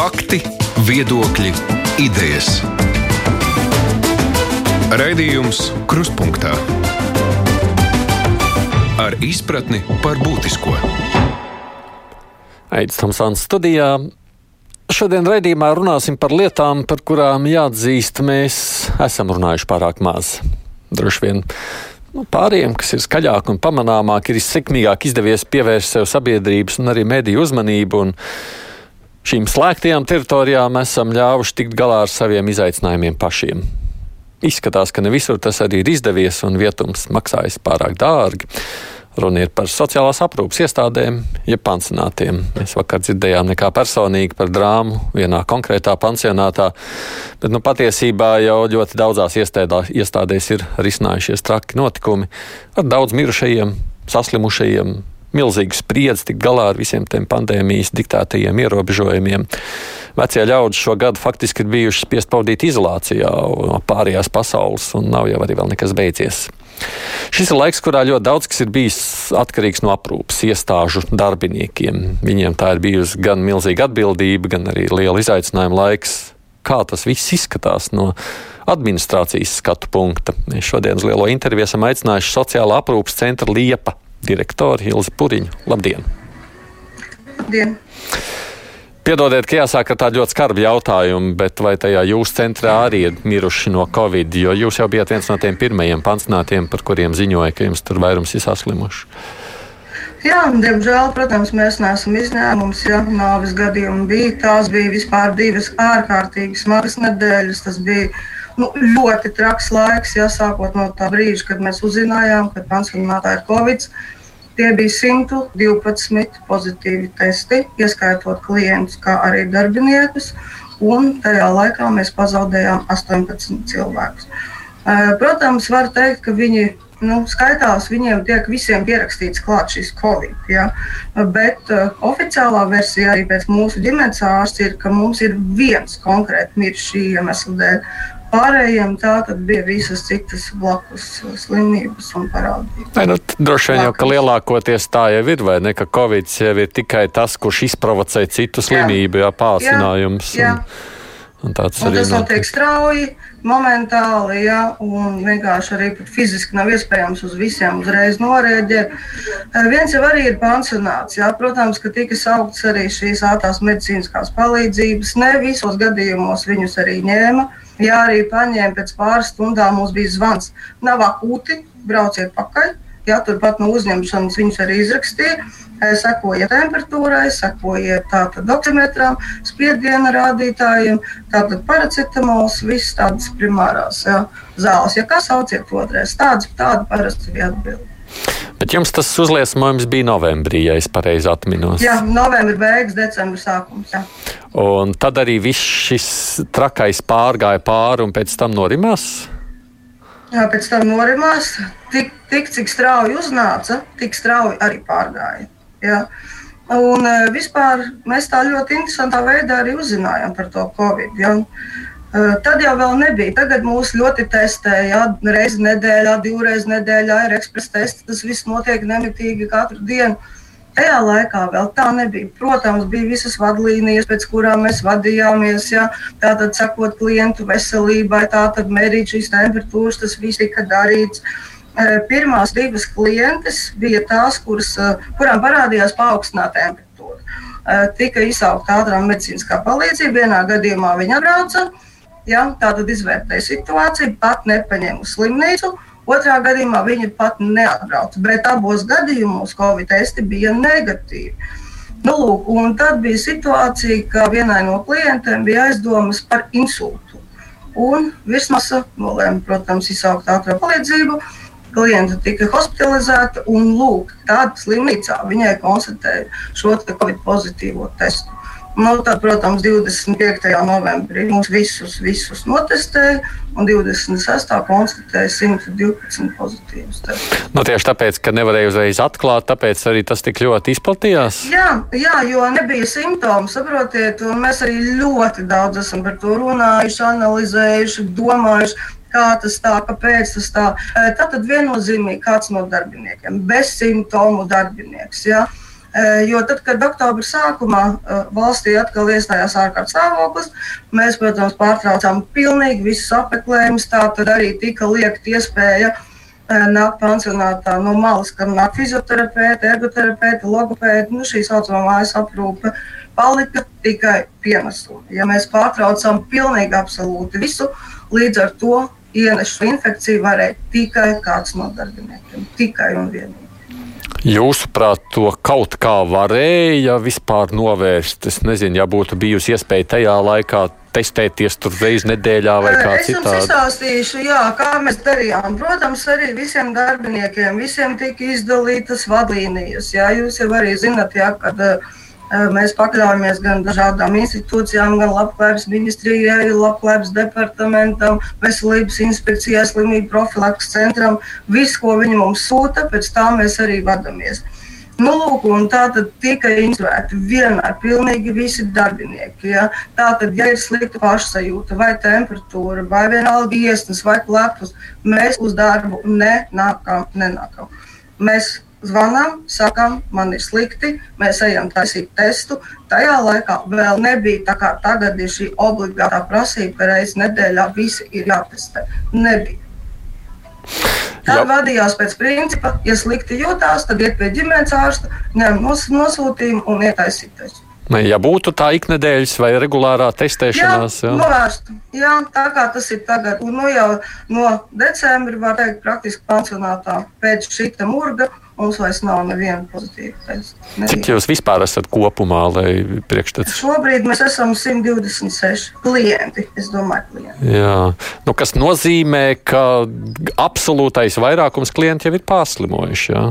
Fakti, viedokļi, idejas. Raidījums Krustpunktā ar izpratni par būtisko. Aizsmeļamies Tomsons studijā. Šodien raidījumā runāsim par lietām, par kurām jāatzīst, mēs esam runājuši pārāk maz. Droši vien nu, pārējiem, kas ir skaļāk un pamanāmāk, ir sekmīgāk izdevies pievērst sev sabiedrības un arī mediju uzmanību. Un šīm slēgtajām teritorijām esam ļāvuši tikt galā ar saviem izaicinājumiem pašiem. Izskatās, ka ne visur tas arī ir izdevies un vietums maksājas pārāk dārgi. Runa ir par sociālās aprūpas iestādēm, jeb pansionātiem. Mēs vakar dzirdējām nekā personīgi par drāmu vienā konkrētā pansionātā, bet nu, patiesībā jau ļoti daudzās iestādā, iestādēs ir risinājušies traki notikumi ar daudz mirušajiem, saslimušajiem, milzīgu spriedzi tikt galā ar visiem tiem pandēmijas diktētajiem ierobežojumiem. Vecie ļaudži šo gadu faktiski ir bijuši spiest pavadīt izolācijā no pārējās pasaules, un nav jau arī vēl nekas beidzies. Šis ir laiks, kurā ļoti daudz kas ir bijis atkarīgs no aprūpes iestāžu darbiniekiem. Viņiem tā ir bijusi gan milzīga atbildība, gan arī liela izaicinājuma laiks. Kā tas viss izskatās no administrācijas skatu punkta? Mēs šodien uz lielo interviju esam aicinājuši sociālā aprūpes centra Liepa direktoru Hilzi Puriņu. Labdien! Labdien! Piedodiet, ka jāsāk ar tādu ļoti skarbu jautājumu, bet vai tajā jūsu centrā arī ir miruši no covid? Jo jūs jau bijat viens no tiem pirmajiem pansionātiem, par kuriem ziņoja, ka jums tur vairums ir saslimuši. Jā, diemžēl, protams, mēs neesam izņēmums. Ja nāves gadījumi bija, tās bija vispār divas ārkārtīgi smagas nedēļas. Tas bija nu, ļoti traks laiks, ja sākot no tā brīža, kad mēs uzzinājām, ka pansionātā ir covid. -19 Tie bija 112 pozitīvi testi, ieskaitot klientus, kā arī darbiniekus. Tajā laikā mēs pazaudējām 18 cilvēkus. Protams, var teikt, ka viņi nu, skaitās, viņiem tiek visiem pierakstīts klāt šis covid. Ja? Bet uh, oficiālā versija arī pēc mūsu ģimenes ārsta ir, ka mums ir viens konkrēti miris šī iemesla dēļ. Pārējiem tā bija visas citas blakus slimības un parādības. Ai, nu, droši vien jau, ka lielākoties tā jau ir, vai ne, ka Covid jau ir tikai tas, kurš izprovocē citu slimību, jā, pārsinājums. Jā, jā. Un, un un tas notiek strauji, momentāli, jā, un vienkārši arī fiziski nav iespējams uz visiem uzreiz norēģēt. Viens jau arī ir pansionāts, jā, protams, ka tika saukts arī šīs ātrās medicīniskās palīdzības. Ne visos gadījumos viņus arī ņēma. Ja arī paņēma pēc pāris stundām, mums bija zvans, nav akūti, brauciet pakaļ. Ja, turpat no uzņemšanas viņus arī izrakstīja. Sekojiet temperatūrai, sekojiet oksimetram, spiediena rādītājiem, tātad paracetamols, visas tādas primārās ja, zāles. Ja kas sauciet otrais, tādas tāda parasti ir atbilde. Bet jums tas uzliesmojums bija novembrī, ja es pareizi atminos. Jā, novembris beigas, decembris sākums. Jā. Un tad arī viss šis trakais pārgāja pāri un pēc tam norimās. Jā, pēc tam norimās. Tik, tik cik strauji uznāca, tik strauji arī pārgāja. Jā. Un e, vispār mēs tā ļoti interesantā veidā arī uzzinājām par to Covid. Ja? Tad jau nebija. Tagad mūs ļoti testē, ja reizi nedēļā, divreiz nedēļā ir ekspresa tests. Tas viss notiek nemitīgi katru dienu. Tajā laikā vēl tā nebija. Protams, bija visas vadlīnijas, pēc kurām mēs vadījāmies. Ja, tātad, sakot klientu veselībai, tātad mērīt šīs temperatūras, tas viss tika darīts. Pirmās divas klientes bija tās, kuras, kurām parādījās paaugstināta temperatūra. Tika izsaukta ātrā medicīniskā palīdzība. Vienā gadījumā viņa brauca Ja, tā tad izvērtēja situāciju, pat nepaņēma uz slimnīcu. Otrā gadījumā viņa pat neatbrauca, bet abos gadījumos Covid testi bija negatīvi. Nu, lūk, tad bija situācija, ka vienai no klientiem bija aizdomas par insultu. Un virsmasa nolēma, protams, izsaukt ātrā palīdzību. Klienta tika hospitalizēta, un lūk, tādā slimnīcā viņai konstatēja šo COVID pozitīvo testu. Nu, tad, protams, 25. novembrī mums visus, visus notestēja, un 26. konstatēja 112 pozitīvus. Nu, tieši tāpēc, ka nevarēja uzreiz atklāt, tāpēc arī tas tik ļoti izplatījās? Jā, jā jo nebija simptomu, saprotiet, un mēs arī ļoti daudz esam par to runājuši, analizējuši, domājuši. Kā tas tā, kāpēc tas tā? Tātad viennozīmīgi kāds no darbiniekiem, bez simptomu darbinieks. Ja? Jo tad, kad oktobra sākumā valstī atkal iestājās ārkārtas stāvoklis, mēs, protams, pārtraucām pilnīgi visus apmeklējumus. Tā tad arī tika liekta iespēja nākt pansionātā no malas, kad nāk fizioterapeiti, ergoterapeiti, logopēdi, nu, šī saucamā mājas aprūpe palika tikai pienesumi. Ja mēs pārtraucam pilnīgi absolūti visu, līdz ar to ienešu infekciju varēja tikai kāds no darbiniekiem. Tikai un vienīgi. Jūsuprāt, to kaut kā varēja vispār novērst? Es nezinu, ja būtu bijusi iespēja tajā laikā testēties tur reizes nedēļā vai kā citādi. Es jums izstāstīšu, jā, kā mēs darījām. Protams, arī visiem darbiniekiem, visiem tika izdalītas vadlīnijas. Jā, jūs jau arī zinat, jā, kad uh, Mēs pakļaujamies gan dažādām institūcijām, gan Labklājības ministrijai, Labklājības departamentam, Veselības inspekcijai, slimību profilaks centram. Visu, ko viņi mums sūta, pēc tā mēs arī vadāmies. Nu, lūk, tā tad tika instruēti vienmēr pilnīgi visi darbinieki. Ja? Tā tad, ja ir slikta pašsajūta, vai temperatūra, vai vienalga iesnas, vai klepus, mēs uz darbu nenākam. nenākam. Mēs zvanām, sakām, man ir slikti, mēs ejam taisīt testu. Tajā laikā vēl nebija tā kā tagad ir šī obligātā prasība, ka reizes nedēļā visi ir jātestē. Nebija. Tā vadījās pēc principa, ja slikti jūtās, tad iet pie ģimenes ārsta, ņem nosūtījumu un ietaisīt testu. Ja būtu tā iknedēļas vai regulārā testēšanās, jā, novērstu. Jā, tā kā tas ir tagad, un nu jau no decembra, var teikt, praktiski pansionātā pēc šī murga Mums vairs nav neviena pozitīva testa. Cik jūs vispār esat kopumā, lai priekšstats? Šobrīd mēs esam 126 klienti, es domāju, klienti. Jā, nu, kas nozīmē, ka absolūtais vairākums klienti jau ir pārslimojuši, jā?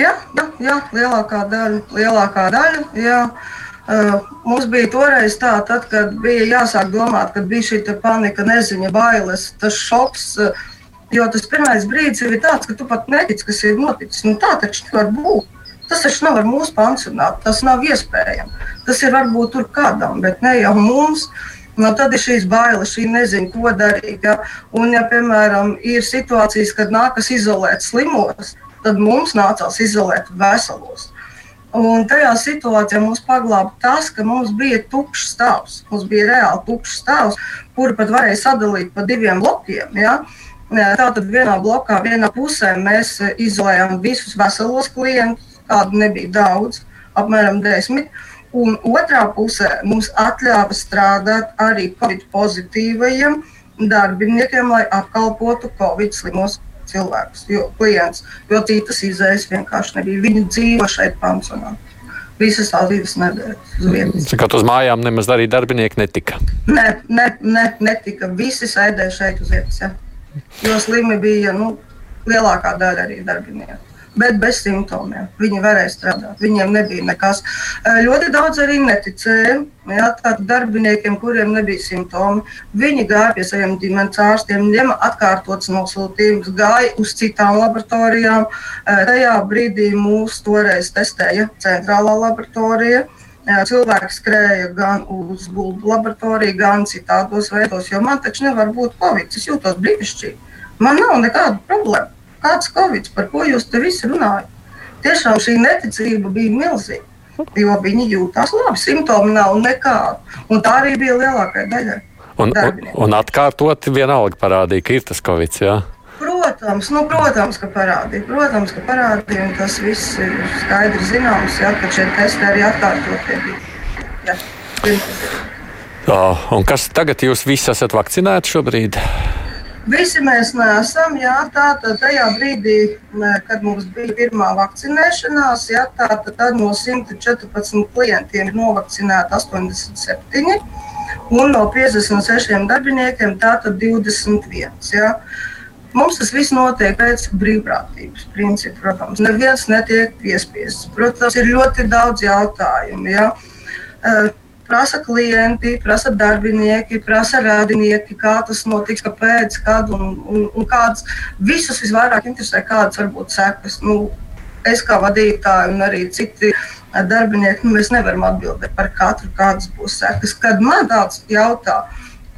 Jā, jā, jā lielākā daļa, lielākā daļa, jā. Uh, mums bija toreiz tā, tad, kad bija jāsāk domāt, kad bija šī panika, neziņa, bailes, tas šoks. Uh, Jo tas pirmais brīdis ir tāds, ka tu pat netici, kas ir noticis. Nu, tā taču nevar būt. Tas taču nav ar mūsu pansionātu, tas nav iespējams. Tas ir varbūt tur kādam, bet ne jau mums. Nu, tad ir šīs bailes, šī nezina, ko darīt. Ja? Un, ja, piemēram, ir situācijas, kad nākas izolēt slimos, tad mums nācās izolēt veselos. Un tajā situācijā mums paglāba tas, ka mums bija tukšs stāvs. Mums bija reāli tukšs stāvs, kuru pat varēja sadalīt pa diviem blokiem. Ja? Uh, Tātad vienā blokā, vienā pusē mēs izolējām visus veselos klientus, kādu nebija daudz, apmēram desmit. Un otrā pusē mums atļāva strādāt arī Covid pozitīvajiem darbiniekiem, lai apkalpotu Covid slimos cilvēkus, jo klients, jo citas izējas vienkārši nebija. Viņi dzīvo šeit pansionā. Visas tās divas nedēļas uz vietas. Kā uz mājām nemaz arī darbinieki netika? Nē, ne, ne, netika. Visi sēdēja šeit uz vietas. Ja. Jo slimi bija nu, lielākā daļa arī darbinieku. Bet bez simptomiem. Viņi varēja strādāt. Viņiem nebija nekas. Ļoti daudz arī neticēja. Jā, tādiem darbiniekiem, kuriem nebija simptomi, viņi gāja pie saviem ģimenes ārstiem, ņēma atkārtotas nosūtījumus, gāja uz citām laboratorijām. Tajā brīdī mūs toreiz testēja centrālā laboratorija. Cilvēki skrēja gan uz gulbu laboratoriju, gan citādos veidos, jo man taču nevar būt covid. Es jūtos brīnišķīgi. Man nav nekāda problēma. Kāds covid, par ko jūs te visi runājat? Tiešām šī neticība bija milzīga. Jo viņi jūtas labi, simptomi nav nekādi. Un tā arī bija lielākā daļa. Un, un, un atkārtot vienalga parādīja, ka ir tas covid. Jā? Protams, nu, protams, ka parādīja. Protams, ka parādīja, tas viss ir skaidri zināms, ja, ka šie testi arī atkārtotie bija. Ja, un kas tagad jūs visi esat vakcinēti šobrīd? Visi mēs neesam. Jā, tātad tajā brīdī, kad mums bija pirmā vakcinēšanās, jā, tātad tad no 114 klientiem ir novakcinēti 87, un no 56 darbiniekiem tātad 21. Jā. Mums tas viss notiek pēc brīvprātības principa. Protams, neviens netiek piespiests. Protams, ir ļoti daudz jautājumu. Ja? Uh, prasa klienti, prasa darbinieki, prasa radinieki, kā tas notiks, kāpēc, kad un, un, un kādas. Visus visvairāk interesē, kādas var būt sekas. Nu, es kā vadītāja un arī citi darbinieki, nu, mēs nevaram atbildēt par katru, kādas būs sekas. Kad man tāds jautā,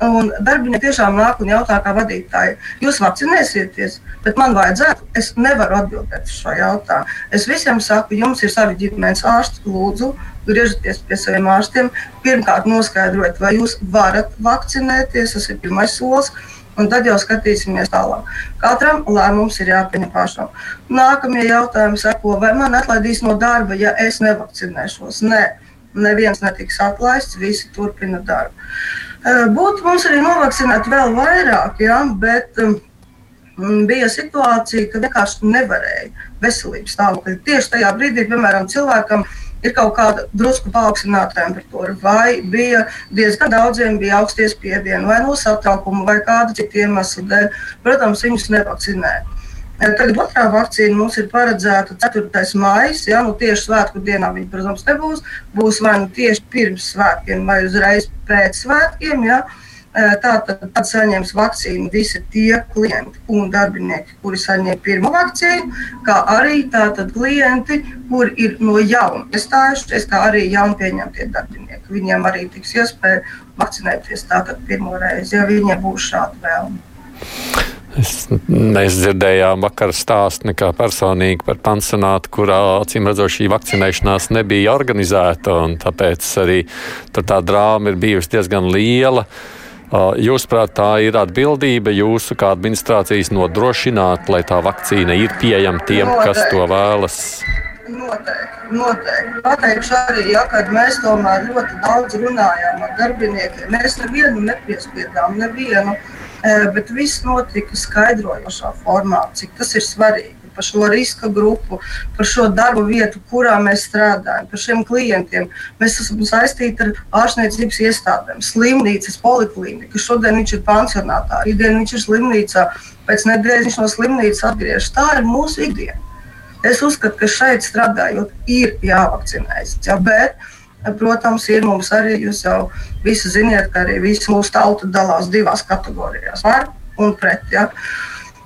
Un darbinieki tiešām nāk un jautā, kā vadītāji, jūs vakcinēsieties, bet man vajadzētu, es nevaru atbildēt uz šo jautājumu. Es visiem saku, jums ir savi ģimenes ārsti, lūdzu, griežieties pie saviem ārstiem. Pirmkārt, noskaidrojiet, vai jūs varat vakcinēties, tas ir pirmais solis. Un tad jau skatīsimies tālāk. Katram lēmums ir jāpieņem pašam. Nākamie jautājumi seko, vai man atlaidīs no darba, ja es nevakcinēšos? Nē, neviens netiks atlaists, visi turpina darbu. Eh, būtu mums arī novakcinēti vēl vairāk, ja, bet um, bija situācija, ka vienkārši nevarēja veselības stāvokli. Tieši tajā brīdī, piemēram, cilvēkam ir kaut kāda drusku paaugstināta temperatūra, vai bija diezgan daudziem bija augstie spiedieni, vai no satraukuma, vai kāda cita iemesla dēļ. Protams, viņus nevakcinēja. Tagad otrā vakcīna mums ir paredzēta 4. maija. Ja, nu tieši svētku dienā viņa, protams, nebūs. Būs vai nu tieši pirms svētkiem, vai uzreiz pēc svētkiem. Ja. Tātad tad saņems vakcīnu visi tie klienti un darbinieki, kuri saņem pirmo vakcīnu, kā arī tātad klienti, kuri ir no jauna iestājušies, kā arī jauni pieņemtie darbinieki. Viņiem arī tiks iespēja vakcinēties tātad pirmo reizi, ja viņiem būs šāda vēlme. Es, mēs dzirdējām vakar stāstu kā personīgi par pansionātu, kurā acīm redzot šī vakcinēšanās nebija organizēta, un tāpēc arī tā drāma ir bijusi diezgan liela. Jūsuprāt, tā ir atbildība jūsu kā administrācijas nodrošināt, lai tā vakcīna ir pieejama tiem, kas to vēlas? Noteikti, noteikti. Pateikšu arī, ja, kad mēs tomēr ļoti daudz runājām ar darbiniekiem. Mēs nevienu nepiespiedām, nevienu. Eh, bet viss notika skaidrojošā formā, cik tas ir svarīgi par šo riska grupu, par šo darbu vietu, kurā mēs strādājam, par šiem klientiem. Mēs esam saistīti ar ārstniecības iestādēm, slimnīcas, poliklīniku. Šodien viņš ir pansionātā, rītdien viņš ir slimnīcā, pēc nedēļas viņš no slimnīcas atgriežas. Tā ir mūsu ikdiena. Es uzskatu, ka šeit strādājot, ir jāvakcinējas. Ja, bet Protams, ir mums arī, jūs jau visi ziniet, ka arī visa mūsu tauta dalās divās kategorijās - par un pret. Ja.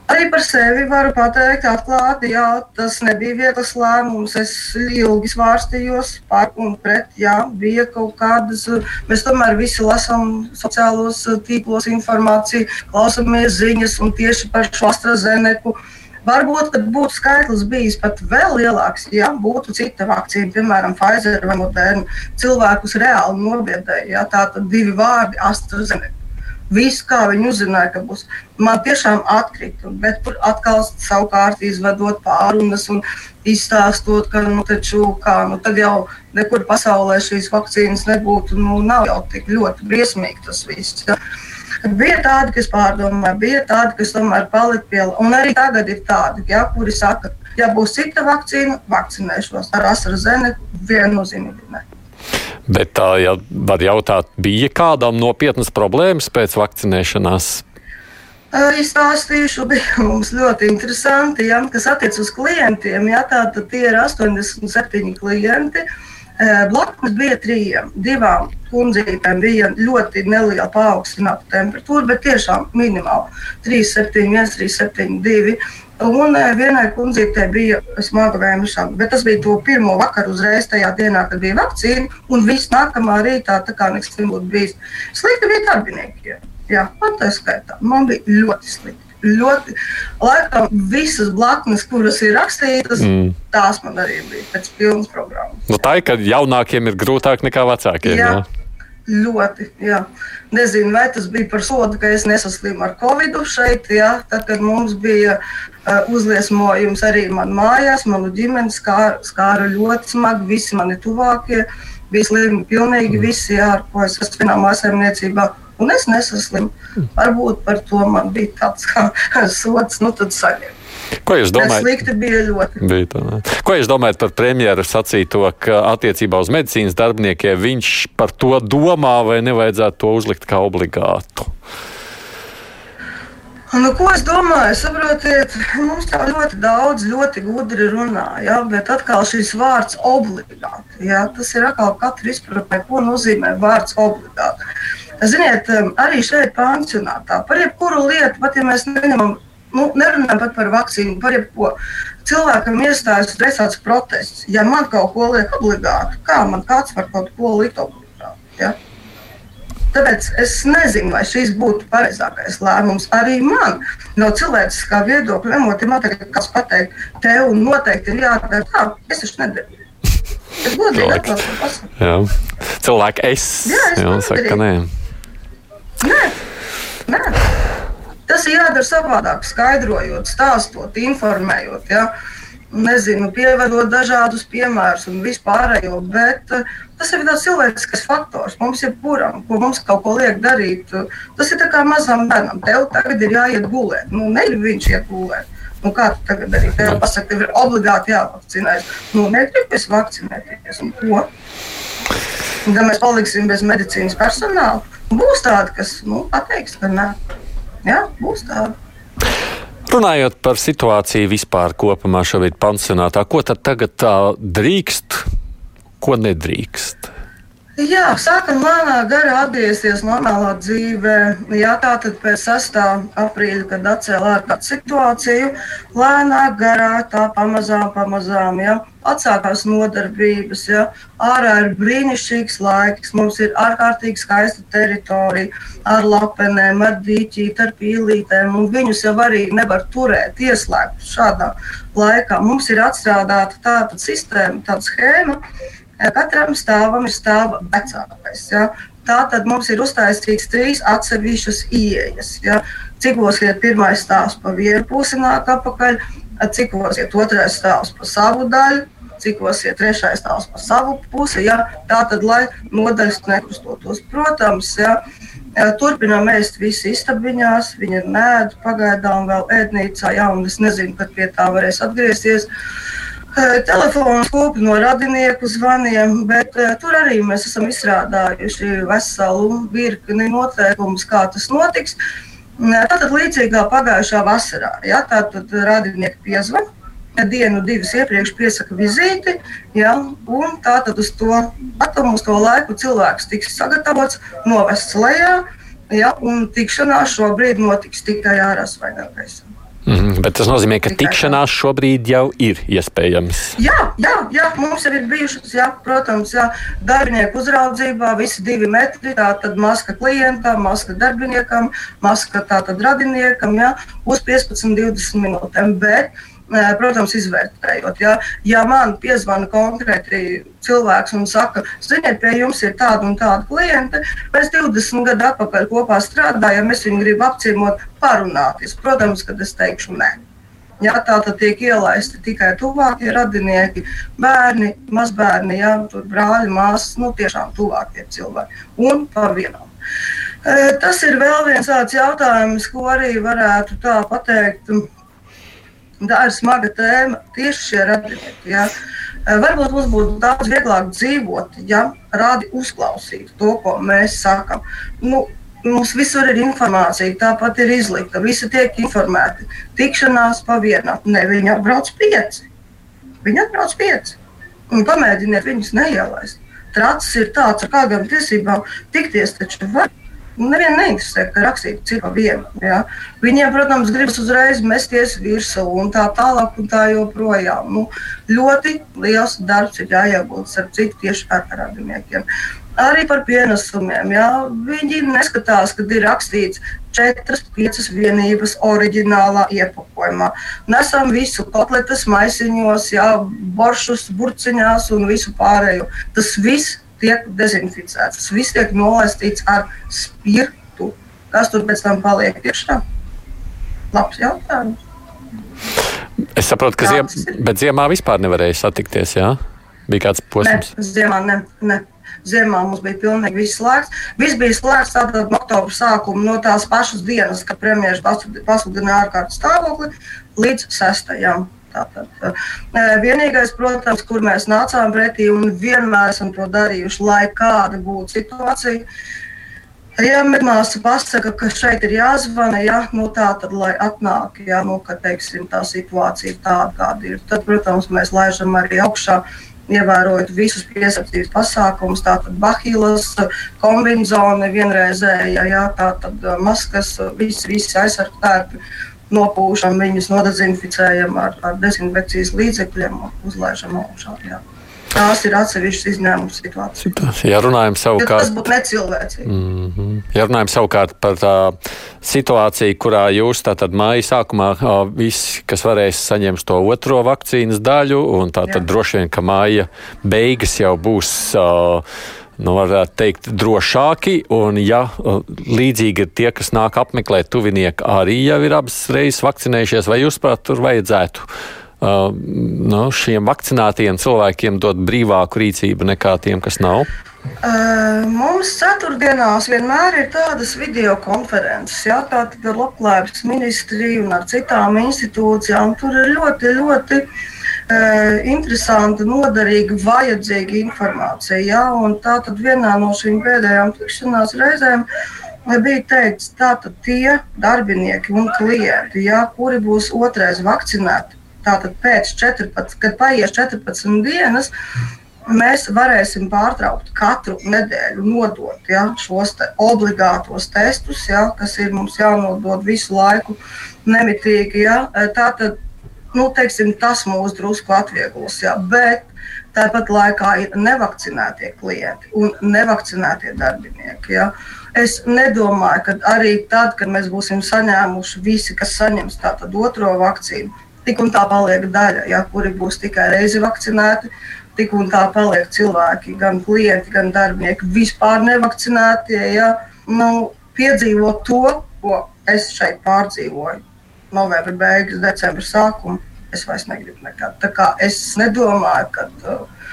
Arī par sevi varu pateikt, atklāti, jā, tas nebija viegls lēmums. Es ilgi svārstījos par un pret. Jā, bija kaut kādas, mēs tomēr visi lasām sociālos tīklos informāciju, klausāmies ziņas un tieši par šo AstraZeneku. Varbūt, kad būtu skaitlis bijis pat vēl lielāks, ja būtu cita vakcīna, piemēram, Pfizer vai Moderna, cilvēkus reāli nobiedēja. Ja, tā tad divi vārdi - AstraZeneca. Viss, kā viņi uzzināja, ka būs. Man tiešām atkrita, bet tur atkal savukārt izvedot pārunas un izstāstot, ka nu, taču, kā, nu, tad jau nekur pasaulē šīs vakcīnas nebūtu. Nu, nav jau tik ļoti briesmīgi tas viss. Ja. Bija tādi, kas pārdomāja, bija tādi, kas tomēr palika pie. Un arī tagad ir tādi, ja, kuri saka, ja būs cita vakcīna, vakcinēšos ar AstraZeneca viennozīmīgi. Ne. Bet tā, ja var jautāt, bija kādam nopietnas problēmas pēc vakcinēšanās? Izstāstīšu, bija mums ļoti interesanti, ja, kas attiecas uz klientiem. Ja, tā, tie ir 87 klienti. Uh, Blakus bija trījiem. Divām kundzītēm bija ļoti neliela paaugstināta temperatūra, bet tiešām minimāla - 3,71, 3,72. Un vienai kundzītei bija smaga vēmšana, bet tas bija to pirmo vakaru uzreiz tajā dienā, kad bija vakcīna, un viss nākamā rītā tā kā nekas nebūtu bijis. Slikti bija darbiniekiem. Jā, tā skaitā. Man bija ļoti slikti ļoti, laikam, visas blaknes, kuras ir rakstītas, mm. tās man arī bija pēc pilnas programmas. Nu, tā ir, ka jaunākiem ir grūtāk nekā vecākiem. Jā. Jā. Ļoti, jā. Nezinu, vai tas bija par sodu, ka es nesaslimu ar covid šeit. Jā. Tad, kad mums bija uh, uzliesmojums arī man mājās, manu ģimeni skāra, skāra ļoti smagi, visi mani tuvākie bija slimi, pilnīgi visi, jā, ar ko es esmu vienā mājsaimniecībā un es nesaslimu. Varbūt par to man bija tāds kā sots, nu tad saņemt. Ko jūs domājat? Slikti bija ļoti. Bija tā, Ko jūs domājat par premjeru sacīto, ka attiecībā uz medicīnas darbiniekiem viņš par to domā vai nevajadzētu to uzlikt kā obligātu? Nu, ko es domāju? Saprotiet, mums tā ļoti daudz, ļoti gudri runā, ja? bet atkal šis vārds obligāti. Ja? Tas ir atkal katra izpratne, ko nozīmē vārds obligāti. Ziniet, arī šeit pansionātā par jebkuru lietu, pat ja mēs neņemam, nu, nerunājam pat par vakcīnu, par jebko. Cilvēkam iestājas uzreiz tāds protests. Ja man kaut ko liek obligāti, kā man kāds var kaut ko likt obligāti? Ja? Tāpēc es nezinu, vai šis būtu pareizākais lēmums. Arī man no cilvēciskā viedokļa man tagad kāds pateikt, tev noteikti ir jādara tā, es taču nedaru. Atklātu pasauli. Cilvēki es. Jā, es jā, saka, ka nē. Nē, nē. Tas ir jādara savādāk, skaidrojot, stāstot, informējot. Ja? Nezinu, pievedot dažādus piemērus un vispārējo, bet uh, tas ir tāds cilvēcisks faktors. Mums ir puram, ko mums kaut ko liek darīt. Tas ir kā mazam bērnam. Tev tagad ir jāiet gulēt. Nu, negrib viņš iet gulēt. Nu, kā tu tagad dari? Tev pasaka, tev ir obligāti jāvakcinējas. Nu, negrib es vakcinēties. Un ko? Un, ja mēs paliksim bez medicīnas personāla, būs tādi, kas nu, pateiks, ka nē. Jā, būs tādi. Runājot par situāciju vispār kopumā šobrīd pansionātā, ko tad tagad tā drīkst, ko nedrīkst? Jā, sākam lēnām garā atgriezties normālā dzīvē. Jā, tā tad pēc 6. aprīļa, kad atcēla ārkārtas situāciju, lēnām garā tā pamazām, pamazām. Jā. Atsākās nodarbības, ja ārā ir brīnišķīgs laiks, mums ir ārkārtīgi skaista teritorija ar lapenēm, ar dīķīti, ar pīlītēm, un viņus jau arī nevar turēt ieslēgtus šādā laikā. Mums ir atstrādāta tāda sistēma, tāda schēma, Katram stāvam ir stāva vecākais. Ja? Tā tad mums ir uztaisīts trīs atsevišķas ieejas. Ja? Cikos iet pirmais stāvs pa vienu pusi nāk apakaļ, cikos iet otrais stāvs pa savu daļu, cikos iet trešais stāvs pa savu pusi. Ja? Tā tad, lai nodaļas nekrustotos, protams, ja? Turpinām ēst visi istabiņās, viņi ir nēdi pagaidām vēl ēdnīcā, ja, un es nezinu, kad pie tā varēs atgriezties. Uh, Telefons kopi no radinieku zvaniem, bet tur arī mēs esam izstrādājuši veselu virkni noteikumus, kā tas notiks. Tātad līdzīgā pagājušā vasarā, ja, tātad radinieki piezvan, dienu, divas iepriekš piesaka vizīti, ja, un tātad uz to datumu, uz to laiku cilvēks tiks sagatavots, novests lejā, ja, un tikšanās šobrīd notiks tikai ārā svaigākais. Mm, bet tas nozīmē, ka tikšanās šobrīd jau ir iespējams. Jā, jā, jā mums ir bijušas, jā, protams, jā, darbinieku uzraudzībā visi divi metri. Tā tad maska klientam, maska darbiniekam, maska tātad radiniekam, jā, uz 15-20 minūtēm. Bet, protams, izvērtējot. Ja, ja man piezvana konkrēti cilvēks un saka, ziniet, pie jums ir tāda un tāda klienta, mēs 20 gadu atpakaļ kopā strādājam, es viņu gribu apciemot, parunāties. Protams, kad es teikšu nē. Jā, tā tad tiek ielaisti tikai tuvākie radinieki, bērni, mazbērni, jā, brāļi, māsas, nu tiešām tuvākie cilvēki un pa vienam. Tas ir vēl viens tāds jautājums, ko arī varētu tā pateikt Tā ir smaga tēma tieši šie radinieki. Ja. Varbūt mums būtu daudz vieglāk dzīvot, ja rādi uzklausītu to, ko mēs sakām. Nu, mums visur ir informācija, tāpat ir izlikta. Visi tiek informēti. Tikšanās pa vienam. Ne, viņi atbrauc pieci. Viņi atbrauc pieci. Un pamēģiniet viņus neielaist. Tracis ir tāds, ar kādām tiesībām tikties taču var. Nevienu neinteresē, ka rakstītu citu vienu. Ja? Viņiem, protams, gribas uzreiz mesties virsū un tā tālāk un tā joprojām. Nu, ļoti liels darbs ir jāiegūt ar citu tieši ar radiniekiem. Arī par pienesumiem. Ja? Viņi neskatās, kad ir rakstīts četras, piecas vienības oriģinālā iepakojumā. Nesam visu kotletes maisiņos, ja, boršus, burciņās un visu pārējo. Tas viss tiek dezinficēts. Tas viss tiek nolaistīts ar spirtu. Kas tur pēc tam paliek iekšā? Labs jautājums. Es saprotu, ka ziem, ziemā vispār nevarēja satikties. Jā? Bija kāds posms? Ne, ziemā ne. ne. Ziemā mums bija pilnīgi viss slēgts. Viss bija slēgts tātad no oktobra sākuma, no tās pašas dienas, kad premjerministrs pasludināja ārkārtas stāvokli, līdz 6. Tātad, vienīgais, protams, kur mēs nācām pretī un vienmēr esam to darījuši, lai kāda būtu situācija. Ja māsa pasaka, ka šeit ir jāzvana, ja, nu tā tad, lai atnāk, ja, nu, ka, teiksim, tā situācija ir tāda, kāda ir, tad, protams, mēs laižam arī augšā, ievērojot visus piesardzības pasākumus, tātad bahilas, kombinzoni vienreizēja, ja, tātad maskas, visi, visi aizsargtērpi nopūšam viņus, nodezinficējam ar, ar dezinfekcijas līdzekļiem un uzlaižam augšā. Jā. tās ir atsevišķas izņēmuma situācijas. Ja runājam savukārt, tas būtu necilvēcīgi. Mm -hmm. ja runājam savukārt par tā situāciju, kurā jūs tātad māja sākumā visi, kas varēs saņems to otro vakcīnas daļu, un tātad Jā. droši vien, ka māja beigas jau būs. Uh, nu, varētu teikt, drošāki. Un, ja līdzīgi ir tie, kas nāk apmeklēt tuvinieku, arī jau ir abas reizes vakcinējušies, vai jūs prāt, tur vajadzētu uh, nu, šiem vakcinētiem cilvēkiem dot brīvāku rīcību nekā tiem, kas nav? Uh, mums ceturtdienās vienmēr ir tādas video konferences, jā, tātad ar labklājības ministriju un ar citām institūcijām. Tur ir ļoti, ļoti uh, interesanta, noderīga, vajadzīga informācija. Un tā tad vienā no šīm pēdējām tikšanās reizēm bija teikts, tātad tie darbinieki un klienti, jā, kuri būs otrais vakcinēti, Tātad pēc 14, kad paies 14 dienas, mēs varēsim pārtraukt katru nedēļu, nodot ja, šos te obligātos testus, ja, kas ir mums jānodod visu laiku nemitīgi. Ja. Tātad, nu, teiksim, tas mūs drusku atvieglos. Ja, bet tāpat laikā ir nevakcinētie klienti un nevakcinētie darbinieki. Ja. Es nedomāju, ka arī tad, kad mēs būsim saņēmuši visi, kas saņems tātad otro vakcīnu, tik un tā paliek daļa, ja, kuri būs tikai reizi vakcinēti. Tik un tā paliek cilvēki, gan klienti, gan darbinieki, vispār nevakcinētie. Ja, nu, piedzīvot to, ko es šeit pārdzīvoju, novembra beigas, decembra sākuma, es vairs negribu nekad. Tā kā es nedomāju, ka uh,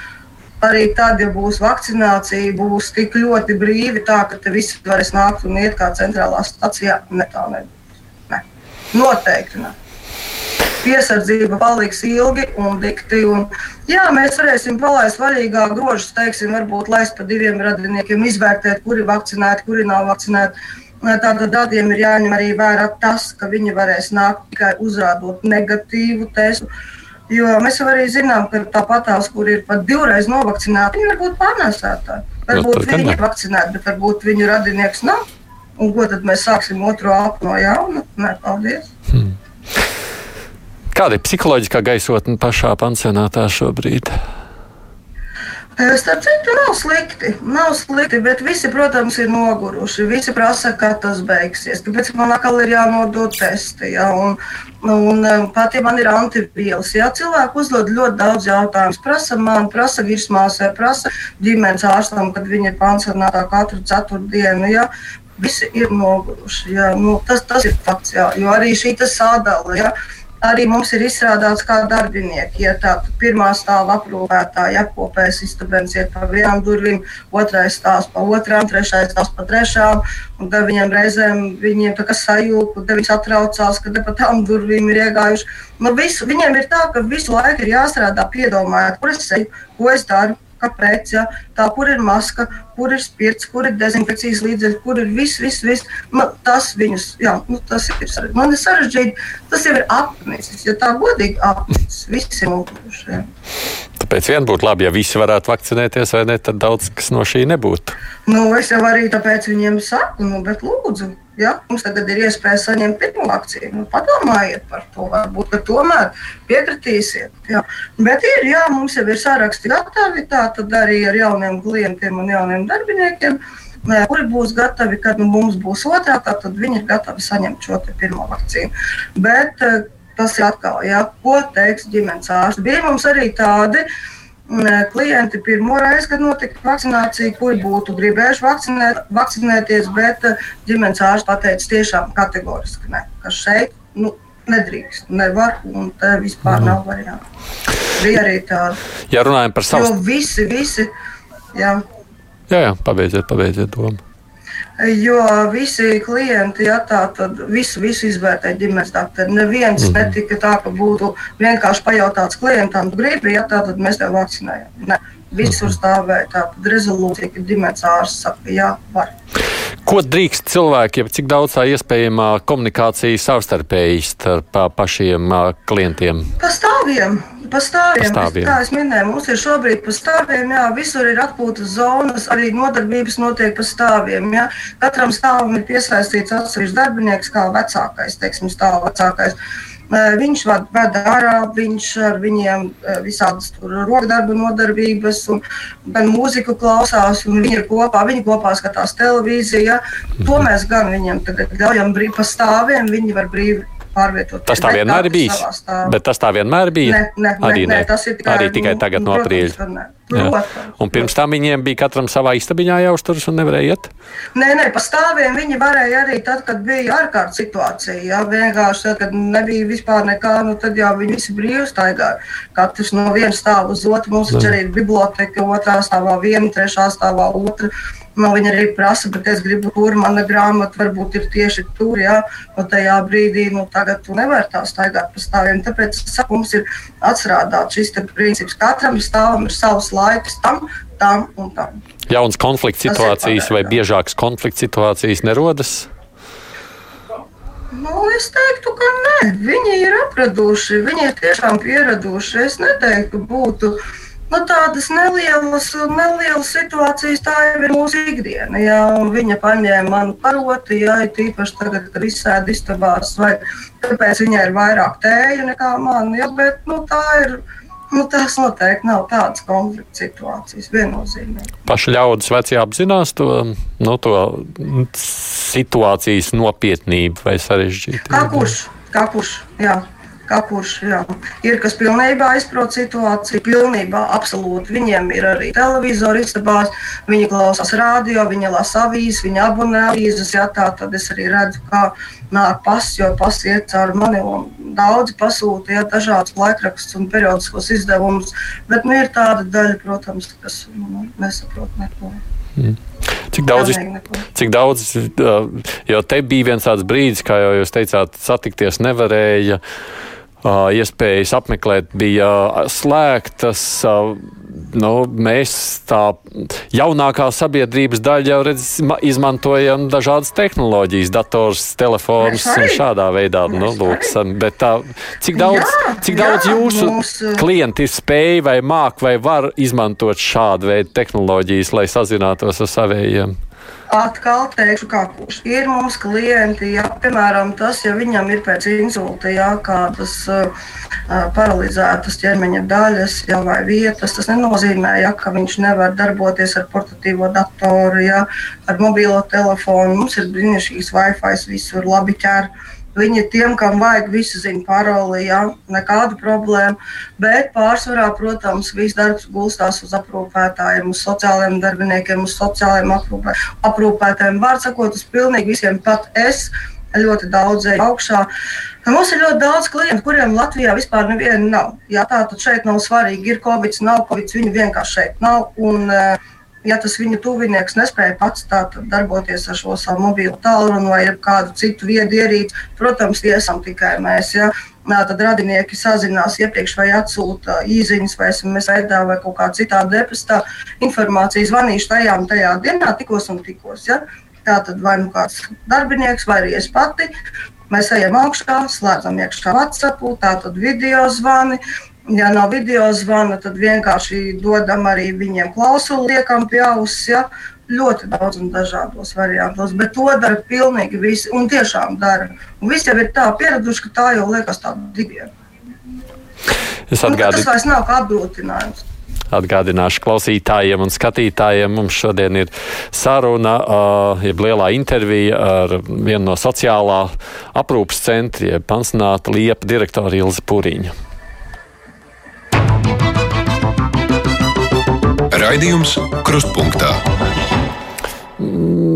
arī tad, ja būs vakcinācija, būs tik ļoti brīvi, tā ka te visi varēs nākt un iet kā centrālā stacijā. Ne tā nebūs. Ne. Noteikti ne piesardzība paliks ilgi un dikti. Un, jā, mēs varēsim palaist vaļīgā grožus, teiksim, varbūt laist pa diviem radiniekiem, izvērtēt, kuri vakcinēti, kuri nav vakcinēti. Tātad tādiem ir jāņem arī vērā tas, ka viņi varēs nākt tikai uzrādot negatīvu testu. Jo mēs jau arī zinām, ka tāpat tās, kur ir pat divreiz novakcināti, viņi var būt pārnēsētāji. Varbūt no, viņi ir vakcinēti, bet varbūt viņu radinieks nav. Un ko tad mēs sāksim otro apu no jauna? Nē, paldies! Hmm. Kāda ir psiholoģiskā gaisotne pašā pansionātā šobrīd? Starp citu, nav slikti. Nav slikti, bet visi, protams, ir noguruši. Visi prasa, kad tas beigsies. Kāpēc man atkal ir jānodod testi? Ja? Un, un pat ja man ir antivielas, ja cilvēki uzdod ļoti daudz jautājumu, prasa man, prasa virsmāsai, prasa ģimenes ārstam, kad viņi ir pansionātā katru ceturtdienu. Ja? Visi ir noguruši. Ja? Nu, tas, tas ir fakts, ja? jo arī šī sadala. Arī mums ir izstrādāts kā darbinieki. Ja tā pirmā stāva aprūpētāja apkopēs istabens iet pa vienām durvīm, otrais stāvs pa otrām, trešais stāvs pa trešām, un tad viņiem reizēm viņiem tā kā sajūta, tad viņi satraucās, ka pa tām durvīm ir iegājuši. Nu, visu, viņiem ir tā, ka visu laiku ir jāstrādā piedomājot, kur es eju, ko es daru, kāpēc, ja, tā, kur ir maska, kur ir spirts, kur ir dezinfekcijas līdzekļi, kur ir viss, viss, viss. Man, tas viņus, jā, nu, tas ir. Man ir sarežģīti, tas jau ir apnicis, ja tā godīgi apnicis, visi ir mūkuši. Tāpēc vien būtu labi, ja visi varētu vakcinēties, vai ne, tad daudz kas no šī nebūtu. Nu, es jau arī tāpēc viņiem saku, nu, bet lūdzu, Ja? Mums tagad ir iespēja saņemt pirmo vakcīnu. Nu, padomājiet par to. Varbūt tomēr piekritīsiet. Ja? Bet ir, jā, mums jau ir saraksti gatavi. Tā tad arī ar jauniem klientiem un jauniem darbiniekiem. Kuri būs gatavi, kad nu, mums būs otrā, tad viņi ir gatavi saņemt šo pirmo vakcīnu. Bet tas ir atkal, jā, ko teiks ģimenes ārsts. Bija mums arī tādi, uh, klienti pirmo reizi, kad notika vakcinācija, kuri būtu gribējuši vakcinēt, vakcinēties, bet eh, ģimenes ārsts pateica tiešām kategoriski, ne, ka šeit nu, nedrīkst, nevar un te vispār mm. nav variantu. Bija arī tāda. Ja runājam par savu. Jo visi, visi, jā. Jā, jā, pabeidziet, pabeidziet domu. Jo visi klienti, ja tā tad visu, visu izvērtē ģimenes doktori. Neviens mm -hmm. netika tā, ka būtu vienkārši pajautāts klientam, gribi, ja tā tad mēs tev vakcinējam. Ne. Visur mhm. stāvēja tāda rezolūcija, ka ģimenes ārsts saka, jā, var. Ko drīkst cilvēki, ja cik daudz tā iespējamā komunikācija savstarpēji starp pašiem klientiem? Pa stāviem. Pa stāviem, pastāviem. Kā es minēju, mums ir šobrīd pa stāviem, jā, visur ir atpūtas zonas, arī nodarbības notiek pa stāviem. Jā. Katram stāvam ir piesaistīts atsevišķs darbinieks, kā vecākais, teiksim, stāv vecākais. Viņš vada ārā, viņš ar viņiem visādas rokdarbu nodarbības, un gan mūziku klausās, un viņi ir kopā, viņi kopā skatās televīziju. Ja? To mēs gan viņiem tagad ļaujam brīvi pa stāviem, viņi var brīvi pārvietoties. Tas tā vienmēr ir bijis. Bet tas tā vienmēr bija. Ne, ne, arī, ne, ne, tas ir tikai, arī tikai tagad nu, no aprīļa. Un pirms tam viņiem bija katram savā istabiņā jāuzturas un nevarēja iet. Nē, nē, pa stāviem viņi varēja arī tad, kad bija ārkārtas situācija. Jā, vienkārši tad, kad nebija vispār nekā, nu tad jau viņi visi brīvi staigāja. Katrs no viena stāva uz otru. Mums taču arī biblioteka, otrā stāvā viena, trešā stāvā otra. Man viņa arī prasa, bet es gribu, kur mana grāmata varbūt ir tieši tur. Jā, no tajā brīdī, nu, tagad tu nevari tā staigāt pa stāviem. Tāpēc saku, mums ir atstrādāts šis princips. Katram stāvam ir savs laiks tam, tam un tam. Jauns konflikts situācijas vai biežākas konflikts situācijas nerodas? Nu, es teiktu, ka nē, viņi ir apraduši, viņi ir tiešām pieraduši. Es neteiktu, ka būtu nu, tādas nelielas, nelielas situācijas, tā jau ir mūsu ikdiena. Jā, viņa paņēma manu karoti, jā, tīpaši tagad, kad izsēda istabās, vai kāpēc viņai ir vairāk tēja nekā man, jā, bet nu, tā ir. Nu, tas noteikti nav tādas konflikta situācijas, viennozīmīgi. Paši ļaudis veci apzinās to, nu, to situācijas nopietnību vai sarežģītību. Kā kurš? Kā kurš? Jā. Kā kurš jā. ir, kas pilnībā izprot situāciju, pilnībā, absolūti. Viņiem ir arī televizori istabās, viņi klausās radio, viņi lasa avīzes, viņi abonē avīzes. Jā, tā tad es arī redzu, kā nāk pasis, jo pasis iet cauri mani. Daudzi pasūta ja, dažādus laikrakstus un periodiskos izdevumus, bet nu, ir tāda daļa, protams, kas nu, nesaprot neko. Mm. Cik daudz, cik daudz, jo te bija viens tāds brīdis, kā jau jūs teicāt, satikties nevarēja. Iespējas apmeklēt bija slēgtas. Nu, mēs tā jaunākā sabiedrības daļa jau redz, izmantojam dažādas tehnoloģijas, dators, telefons un šādā veidā. Nu, lūk, bet tā, cik daudz, jā, cik daudz jā, jūsu mums... klienti spēj vai māk vai var izmantot šādu veidu tehnoloģijas, lai sazinātos ar savējiem? Atkal teikšu, kā kurš ir mums klienti, ja, piemēram, tas, ja viņam ir pēc insulta ja, kādas uh, paralizētas ķermeņa daļas ja, vai vietas, tas nenozīmē, ja, ka viņš nevar darboties ar portatīvo datoru, ja, ar mobilo telefonu. Mums ir brīnišķīgs Wi-Fi, visur labi ķer. Viņi tiem, kam vajag, visi zina paroli, ja, nekāda problēma. Bet pārsvarā, protams, viss darbs gulstās uz aprūpētājiem, uz sociālajiem darbiniekiem, uz sociālajiem aprūpē, aprūpētājiem. Vārds sakot, uz pilnīgi visiem, pat es ļoti daudz eju augšā. Mums ir ļoti daudz klientu, kuriem Latvijā vispār neviena nav. Jā, tā tad šeit nav svarīgi, ir covid, nav covid, viņu vienkārši šeit nav. Un, uh, ja tas viņa tuvinieks nespēja pats darboties ar šo savu mobilo tālruni vai kādu citu viedu ierīci, protams, iesam tikai mēs. Ja? Tad radinieki sazinās iepriekš vai atsūta īsiņas vai SMS veidā vai kaut kā citādi depestā informāciju, zvanīšu tajā un tajā dienā, tikos un tikos. Ja? Tā tad vai nu kāds darbinieks, vai arī es pati. Mēs ejam augšā, slēdzam iekšā WhatsApp, tā tad video zvani, Ja nav video zvana, tad vienkārši dodam arī viņiem klausuli, liekam pie auss. Ja? Ļoti daudz un dažādos variantos, bet to dara pilnīgi visi. Un tiešām dara. Un visi jau ir tā pieraduši, ka tā jau liekas tāda diviena. Es atgādinu, nu, tas vairs nav kā apgrūtinājums. Atgādināšu klausītājiem un skatītājiem, mums šodien ir saruna, uh, jeb lielā intervija ar vienu no sociālā aprūpas centriem, pansionāta Liepa direktoru Ilzi Puriņu. Raidījums Krustpunktā.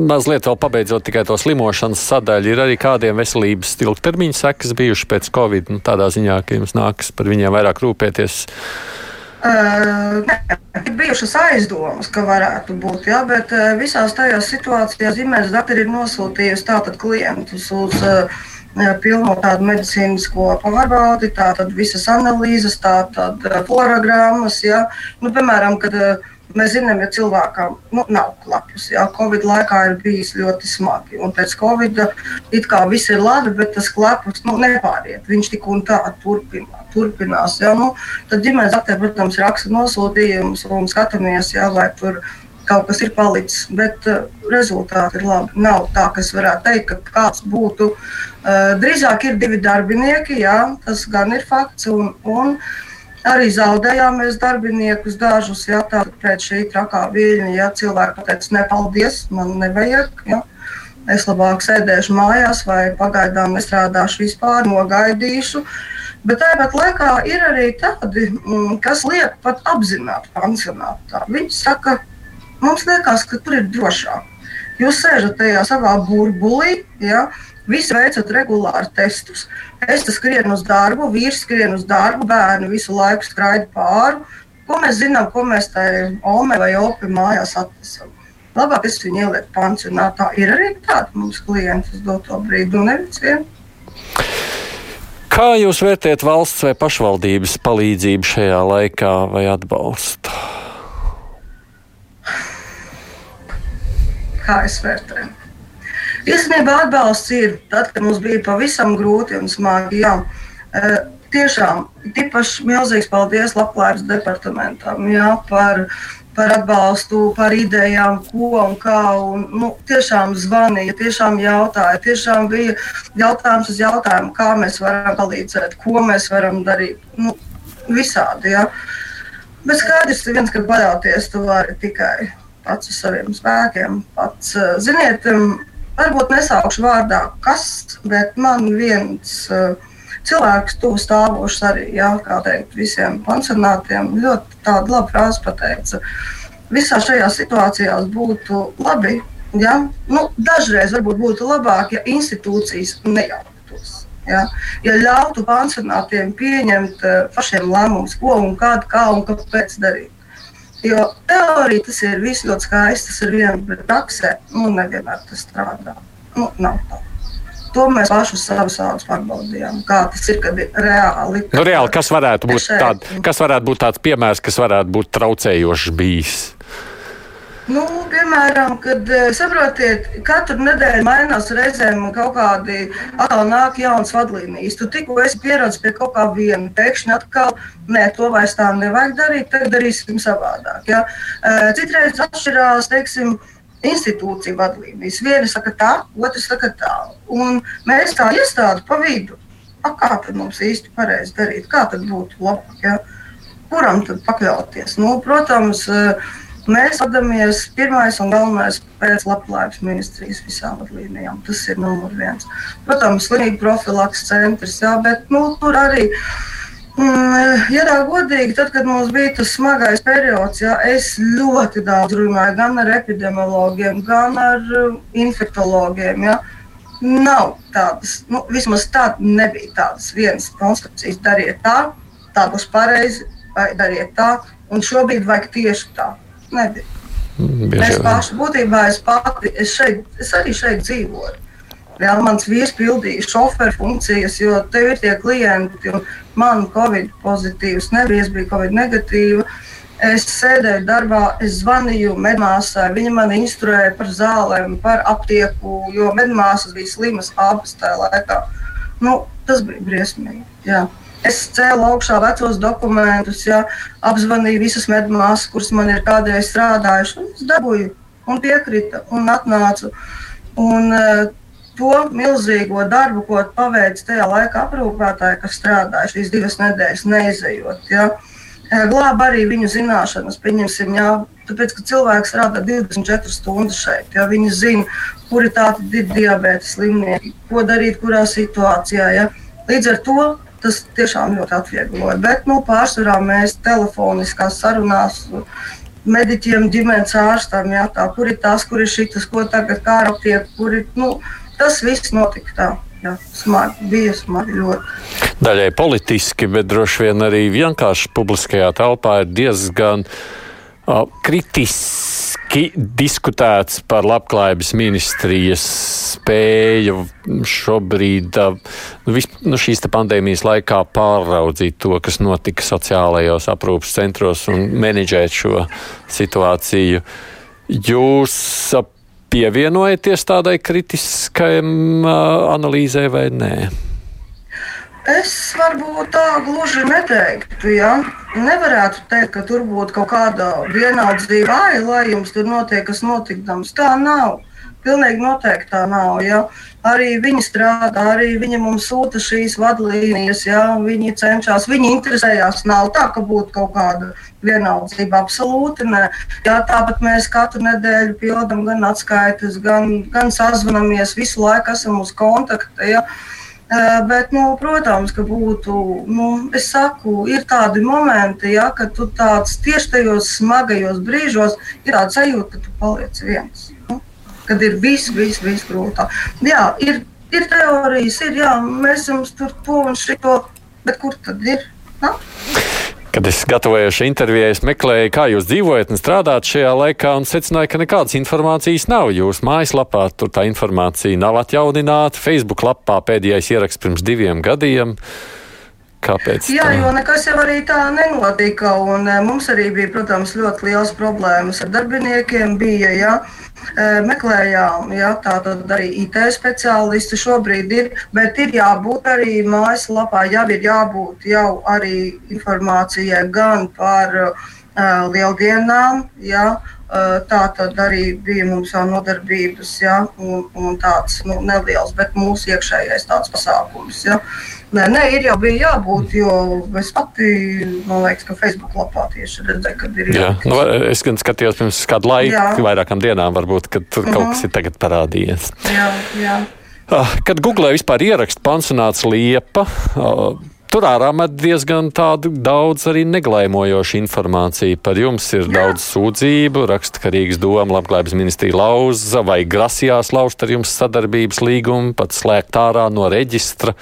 Mazliet vēl pabeidzot tikai to slimošanas sadaļu, ir arī kādiem veselības ilgtermiņa sekas bijušas pēc Covid. Nu, tādā ziņā, ka jums nākas par viņiem vairāk rūpēties. Uh, ir bijušas aizdomas, ka varētu būt, ja, bet uh, visās tajās situācijās ģimenes doktori ir nosūtījusi tātad klientus uz uh, pilnu tādu medicīnisko pārbaudi, tātad visas analīzes, tātad florogrammas. Ja? Nu, piemēram, kad mēs zinām, ja cilvēkam nu, nav klapjas, ja Covid laikā ir bijis ļoti smagi, un pēc Covid it kā viss ir labi, bet tas klapjas nu, nepāriet. Viņš tik un tā turpinā, turpinās. Ja? Nu, tad ģimenes aktē, protams, raksta nosūtījumus un skatāmies, ja, vai tur kaut kas ir palicis, bet uh, rezultāti ir labi. Nav tā, ka es varētu teikt, ka kāds būtu. Uh, drīzāk ir divi darbinieki, jā, tas gan ir fakts. Un, un arī zaudējām mēs darbiniekus dažus, jā, tātad pēc šī trakā viļņa, ja cilvēki pateica, nepaldies, man nevajag. Jā. Es labāk sēdēšu mājās vai pagaidām nestrādāšu vispār, nogaidīšu. Bet tāpat laikā ir arī tādi, mm, kas liek pat apzināti pansionātā. Viņi saka, Mums liekas, ka tur ir drošāk. Jūs sēžat tajā savā burbulī, ja, visi veicat regulāri testus. Es skrienu uz darbu, vīrs skrien uz darbu, bērni visu laiku skraida pāri. Ko mēs zinām, ko mēs tajā OME vai OPE mājās atnesam? Labāk es viņu ielieku pansionātā. Ir arī tādi mums klienti uz doto brīdi, un nevis vien. Kā jūs vērtējat valsts vai pašvaldības palīdzību šajā laikā vai atbalstu? Kā es vērtēju. Īstenībā atbalsts ir tad, kad mums bija pavisam grūti un smagi. Jā. E, tiešām, tīpaši milzīgs paldies Labklājības departamentam jā, par, par atbalstu, par idejām, ko un kā. Un, nu, tiešām zvanīja, tiešām jautāja, tiešām bija jautājums uz jautājumu, kā mēs varam palīdzēt, ko mēs varam darīt. Nu, visādi. Jā. Bet skaidrs ir viens, ka paļauties tu vari tikai pats uz saviem spēkiem. Pats, eh, ziniet, varbūt nesaukšu vārdā, kas, bet man viens eh, cilvēks, tuvu stāvošs arī, jā, kā teikt, visiem pansionātiem, ļoti tādu labu frāzi pateica. Visā šajā situācijā būtu labi, ja nu, dažreiz varbūt būtu labāk, ja institūcijas nejauktos. Ja, ja ļautu pansionātiem pieņemt uh, pašiem lēmumus, ko un kādu, kā un kāpēc darīt. Jo teorija tas ir viss ļoti skaisti, tas ir viena, bet praksē nu, nevienmēr tas strādā. Nu, nav tā. To mēs paši savus ādus pārbaudījām. Kā tas ir, kad ir reāli. Nu, reāli kas, varētu būt tād, kas varētu būt tāds piemērs, kas varētu būt traucējošs bijis? Nu, piemēram, kad eh, saprotiet, katru nedēļu mainās reizēm kaut kādi atkal nāk jauns vadlīnijas. Tu tikko esi pieradis pie kaut kā viena, pēkšņi atkal, nē, to vairs tā nevajag darīt, tad darīsim savādāk. Ja? Eh, citreiz atšķirās, teiksim, institūcija vadlīnijas. Viena saka tā, otrs saka tā. Un mēs kā iestāde pa vidu, a, kā tad mums īsti pareizi darīt, kā tad būtu labāk, ja? kuram tad pakļauties? Nu, protams, uh, Mēs vadāmies pirmais un galvenais pēc labklājības ministrijas visām vadlīnijām. Tas ir numurs viens. Protams, slimību profilaks centrs, jā, bet nu, tur arī. Mm, ja tā godīgi, tad, kad mums bija tas smagais periods, jā, es ļoti daudz runāju gan ar epidemiologiem, gan ar uh, infektologiem. Jā. Nav tādas, nu, vismaz tādas nebija tādas vienas konstrukcijas. Dariet tā, tā būs pareizi, vai dariet tā, un šobrīd vajag tieši tā. Nebija. Es pašu būtībā es pati, es, šeit, es arī šeit dzīvoju. Jā, mans vīrs pildīja šoferu funkcijas, jo tev ir tie klienti, un man Covid pozitīvs nebija, es biju Covid negatīva. Es sēdēju darbā, es zvanīju medmāsai, viņa man instruēja par zālēm, par aptieku, jo medmāsas bija slimas abas tajā laikā. Nu, tas bija briesmīgi. Jā. Es cēlu augšā vecos dokumentus, ja, apzvanīju visas medmāsas, kuras man ir kādreiz strādājušas. Es dabūju un piekrita un atnācu. Un, uh, to milzīgo darbu, ko paveic tajā laikā aprūpētāji, kas strādāja šīs divas nedēļas, neizejot. Ja. E, glāba arī viņu zināšanas, pieņemsim, jā, tāpēc, ka cilvēks strādā 24 stundas šeit. Ja. Viņi zina, tādi ir diabetes slimnieki, ko darīt, kurā situācijā. Ja. Līdz ar to tas tiešām ļoti atviegloja. Bet nu, pārsvarā mēs telefoniskās sarunās. Mediķiem, ģimenes ārstam, jā, tā, kur ir tas, kur ir šis, ko tagad kā aptiek, kur ir. Nu, tas viss notika tā. Jā, smagi, bija smagi ļoti. Daļai politiski, bet droši vien arī vienkārši publiskajā telpā ir diezgan uh, kritiski diskutēts par labklājības ministrijas spēju šobrīd, nu, vis, nu, šīs pandēmijas laikā pāraudzīt to, kas notika sociālajos aprūpas centros un menedžēt šo situāciju. Jūs pievienojaties tādai kritiskai analīzē vai nē? Es varbūt tā gluži neteiktu. Ja? Nevarētu teikt, ka tur būtu kaut kāda vienaldzība, ai, lai jums tur notiek kas notikdams. Tā nav. Pilnīgi noteikti tā nav. Ja? Arī viņi strādā, arī viņi mums sūta šīs vadlīnijas, ja? viņi cenšas, viņi interesējās. Nav tā, ka būtu kaut kāda vienaldzība. Absolūti nē. Jā, tāpat mēs katru nedēļu pildām gan atskaites, gan, gan sazvanamies, visu laiku esam uz kontakta. Ja? Bet, nu, protams, ka būtu, nu, es saku, ir tādi momenti, ja, kad tu tāds tieši tajos smagajos brīžos ir tāds sajūta, ka tu paliec viens kad ir viss, viss, viss grūtāk. Jā, ir, ir teorijas, ir, jā, mēs jums tur to un šito, bet kur tad ir? Na? Kad es gatavojos šai intervijai, es meklēju, kā jūs dzīvojat un strādājat šajā laikā, un secināju, ka nekādas informācijas nav. Jūsu mājaslapā tur tā informācija nav atjaunināta. Facebook lapā pēdējais ieraksts pirms diviem gadiem. Kāpēc? Jā, tā? jo nekas jau arī tā nenotika. Un, mums arī bija, protams, ļoti liels problēmas ar darbiniekiem. Bija, ja, meklējām, tātad arī IT speciālisti šobrīd ir, bet ir jābūt arī mājaslapā, jau ir jābūt jau arī informācijai gan par uh, lieldienām, uh, tā tad arī bija mums jau nodarbības, ja, un, un tāds nu, neliels, bet mūsu iekšējais tāds pasākums. Ja. Nē, nē, ir jau bija jābūt, jo es pati, man liekas, ka Facebook lapā tieši redzēju, kad ir jābūt. Jā, nu, es gan skatījos pirms kādu laiku, jā. vairākām dienām, varbūt, kad tur uh -huh. kaut mhm. kas ir tagad parādījies. Jā, jā. Ah, kad Google vispār ieraksta pansionāts liepa, ah, Tur ārā met diezgan daudz arī neglēmojošu informāciju. Par jums ir Jā. daudz sūdzību, raksta, ka Rīgas doma labklājības ministrija lauza vai grasījās lauzt ar jums sadarbības līgumu, pat slēgt ārā no reģistra.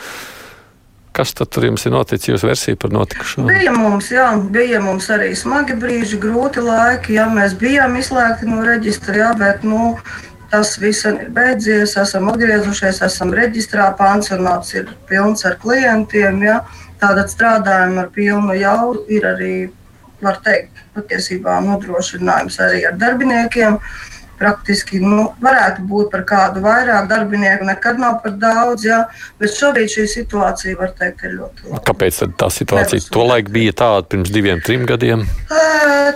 Kas tad tur jums ir noticis, jūsu versija par notikušo? Bija mums, jā, bija mums arī smagi brīži, grūti laiki, jā, mēs bijām izslēgti no reģistra, jā, bet, nu, tas viss ir beidzies, esam atgriezušies, esam reģistrā, pansionāts ir pilns ar klientiem, jā, tātad strādājam ar pilnu jaudu, ir arī, var teikt, patiesībā nodrošinājums arī ar darbiniekiem. Uh, praktiski nu, varētu būt par kādu vairāk darbinieku, nekad nav par daudz. Jā, bet šobrīd šī situācija, var teikt, ir ļoti laba. Kāpēc tā situācija tolaik bija tāda pirms diviem, trim gadiem?